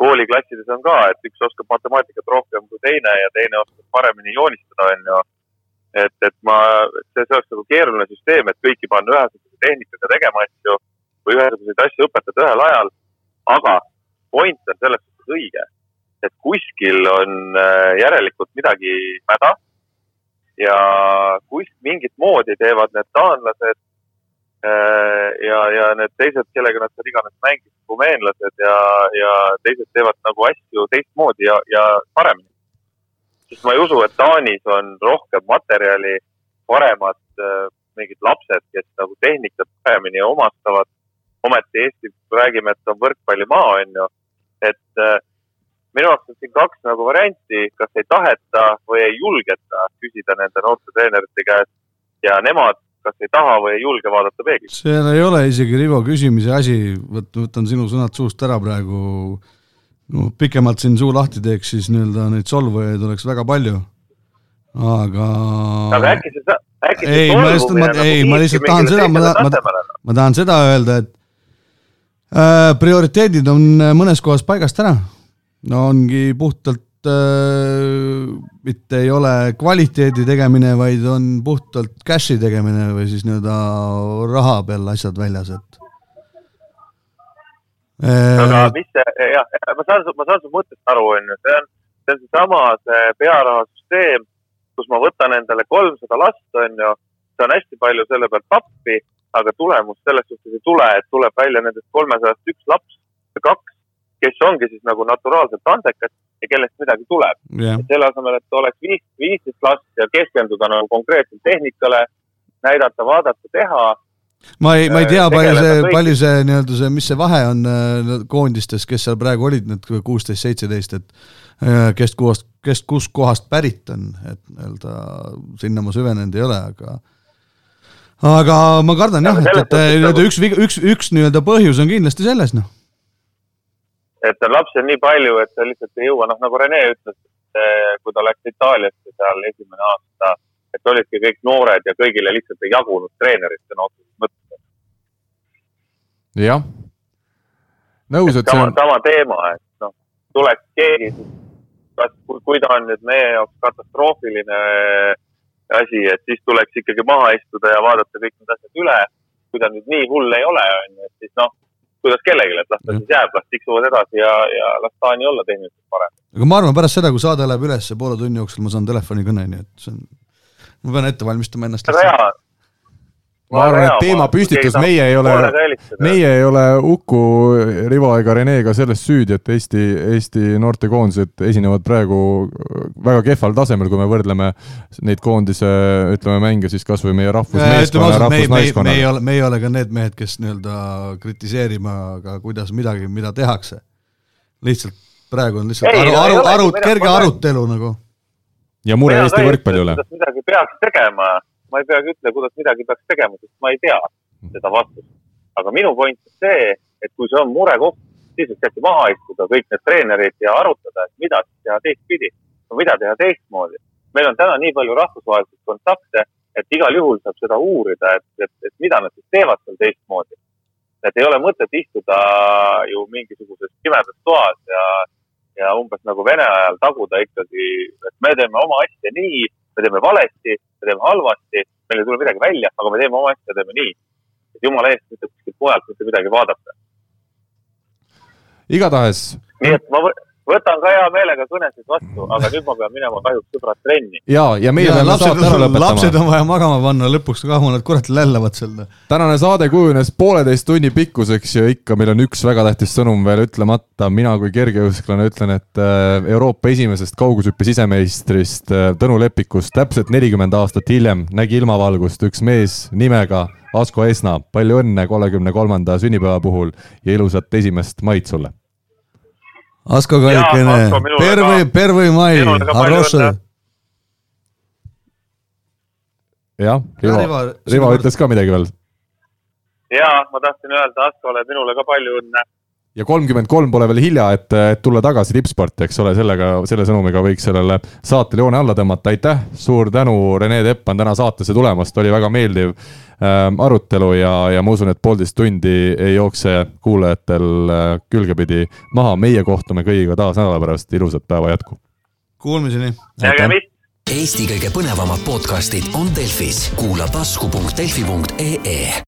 kooliklassides on ka, et üks oskab matemaatikat rohkem kui teine ja teine oskab paremini joonistada, on ju. et, et ma, see, see oleks nagu keeruline süsteem, et kõiki panna ühesuguse tehnikaga tegema asju või ühesuguseid asju õpetada ühel ajal. aga point on selles suhtes õige, et kuskil on äh, järelikult midagi mäda ja kus mingit moodi teevad need taanlased ja, ja need teised, kellega nad seal iganes mängisid, rumeenlased ja, ja teised teevad nagu asju teistmoodi ja, ja paremini. sest ma ei usu, et Taanis on rohkem materjali, paremad äh, mingid lapsed, kes nagu tehnikat paremini omastavad. ometi Eesti, räägime, et on võrkpallimaa, on ju. et äh, minu arust on siin kaks nagu varianti, kas ei taheta või ei julgeta küsida nende noorte treenerite käest ja nemad kas ei taha või ei julge vaadata peeglisse. seal ei ole isegi Rivo küsimise asi, võt-, võtan sinu sõnad suust ära praegu. no pikemalt siin suu lahti teeks, siis nii-öelda neid solvujaid oleks väga palju. aga. aga äkki see, äkki see ei, ma lihtsalt, ma, nagu ei, ma lihtsalt tahan seda, ma tahan, ma, ma tahan seda öelda, et äh, prioriteedid on mõnes kohas paigast ära. no ongi puhtalt Äh, mitte ei ole kvaliteedi tegemine, vaid on puhtalt cash'i tegemine või siis nii-öelda raha peal asjad väljas, et. aga mis see, jah, ma saan, ma saan su mõttest aru, on ju, see on, see on seesama see pearahasüsteem, kus ma võtan endale kolmsada last, on ju, see on hästi palju selle pealt pappi, aga tulemust selles suhtes ei tule, et tuleb välja nendest kolmesajast üks laps või kaks, kes ongi siis nagu naturaalselt andekad ja kellest midagi tuleb yeah.. selle asemel, et oleks viis, viisteist last ja keskenduda nagu konkreetselt tehnikale, näidata, vaadata, teha. ma ei, ma ei tea, palju see, palju see nii-öelda see, mis see vahe on äh, koondistes, kes seal praegu olid, need kuusteist, seitseteist, et äh, kes kohast, kes kust kohast pärit on, et nii-öelda sinna ma süvenenud ei ole, aga aga ma kardan jah, et, et nii-öelda üks, üks, üks nii-öelda põhjus on kindlasti selles, noh et lapsi on nii palju, et ta lihtsalt ei jõua, noh nagu Rene ütles, et kui ta läks Itaaliasse seal esimene aasta, et olidki kõik noored ja kõigile lihtsalt ei jagunud treenerit sõna otseses mõttes. jah, nõus, et see on. sama teema, et noh, tuleks keegi, kas, kui ta on nüüd meie jaoks katastroofiline asi, et siis tuleks ikkagi maha istuda ja vaadata kõik need asjad üle. kui ta nüüd nii hull ei ole, on ju, et siis noh kuidas kellelegi, et las ta siis jääb, las tiksuvad edasi ja, ja las Taani olla tehniliselt parem. aga ma arvan, pärast seda, kui saade läheb üles poole tunni jooksul, ma saan telefonikõne, nii et see on, ma pean ette valmistama ennast. väga hea, ma arvan, et teemapüstitus, meie ei ole, meie ei ole Uku, Rivo ega Renega selles süüdi, et Eesti, Eesti noortekoondised esinevad praegu väga kehval tasemel, kui me võrdleme neid koondise, ütleme, mänge siis kas või meie rahvusmeeskonna, rahvusnaiskonna. me ei ole, me ei ole ka need mehed, kes nii-öelda kritiseerima ka kuidas midagi, mida tehakse. lihtsalt praegu on lihtsalt ei, aru, aru, aru, kerge arutelu nagu. ja mure Eesti võrkpalli üle. midagi peaks tegema ma ei peagi ütlema, kuidas midagi peaks tegema, sest ma ei tea seda vastust. aga minu point on see, et kui see on murekoht, siis võiks äkki maha istuda kõik need treenerid ja arutada, et mida teha teistpidi mida teha teistmoodi. meil on täna nii palju rahvusvahelisi kontakte, et igal juhul saab seda uurida, et, et, et mida nad siis teevad seal teistmoodi. et ei ole mõtet istuda ju mingisuguses pimedas toas ja, ja umbes nagu Vene ajal taguda ikkagi, et me teeme oma asja nii, me teeme valesti, me teeme halvasti, meil ei tule midagi välja, aga me teeme oma asja, teeme nii. et jumala eest mitte kuskilt mujalt mitte midagi vaadata. igatahes. nii et ma võtan ka hea meelega kõnesid vastu, aga nüüd ma pean minema kahjuks sõbrad trenni. ja, ja meie peame lapsed, saate ära lõpetama. lapsed on vaja magama panna lõpuks, kaua nad kurat lällavad seal. tänane saade kujunes pooleteist tunni pikkuseks ja ikka meil on üks väga tähtis sõnum veel ütlemata. mina kui kergejõusklane ütlen, et äh, Euroopa esimesest kaugushüppe sisemeistrist äh, Tõnu Lepikust täpselt nelikümmend aastat hiljem nägi ilmavalgust üks mees nimega Asko Esna. palju õnne kolmekümne kolmanda sünnipäeva puhul ja ilusat esimest maid sulle Asko Kaikene, Pervõi, Pervõi Mai, Harroša. jah, Rivo, Rivo ütles ka midagi veel. ja ma tahtsin öelda Askole minule ka palju õnne. Ja kolmkümmend kolm pole veel hilja, et, et tulla tagasi tippsporti, eks ole, sellega, selle sõnumiga võiks sellele saatele joone alla tõmmata, aitäh, suur tänu, Rene Teppan täna saatesse tulemast, oli väga meeldiv Ähm, arutelu ja, ja ma usun, et poolteist tundi ei jookse kuulajatel äh, külgepidi maha. meie kohtume kõigiga taas nädala pärast, ilusat päeva jätku. Kuulmiseni. nägemist. Eesti kõige põnevamad podcastid on Delfis, kuula tasku.delfi.ee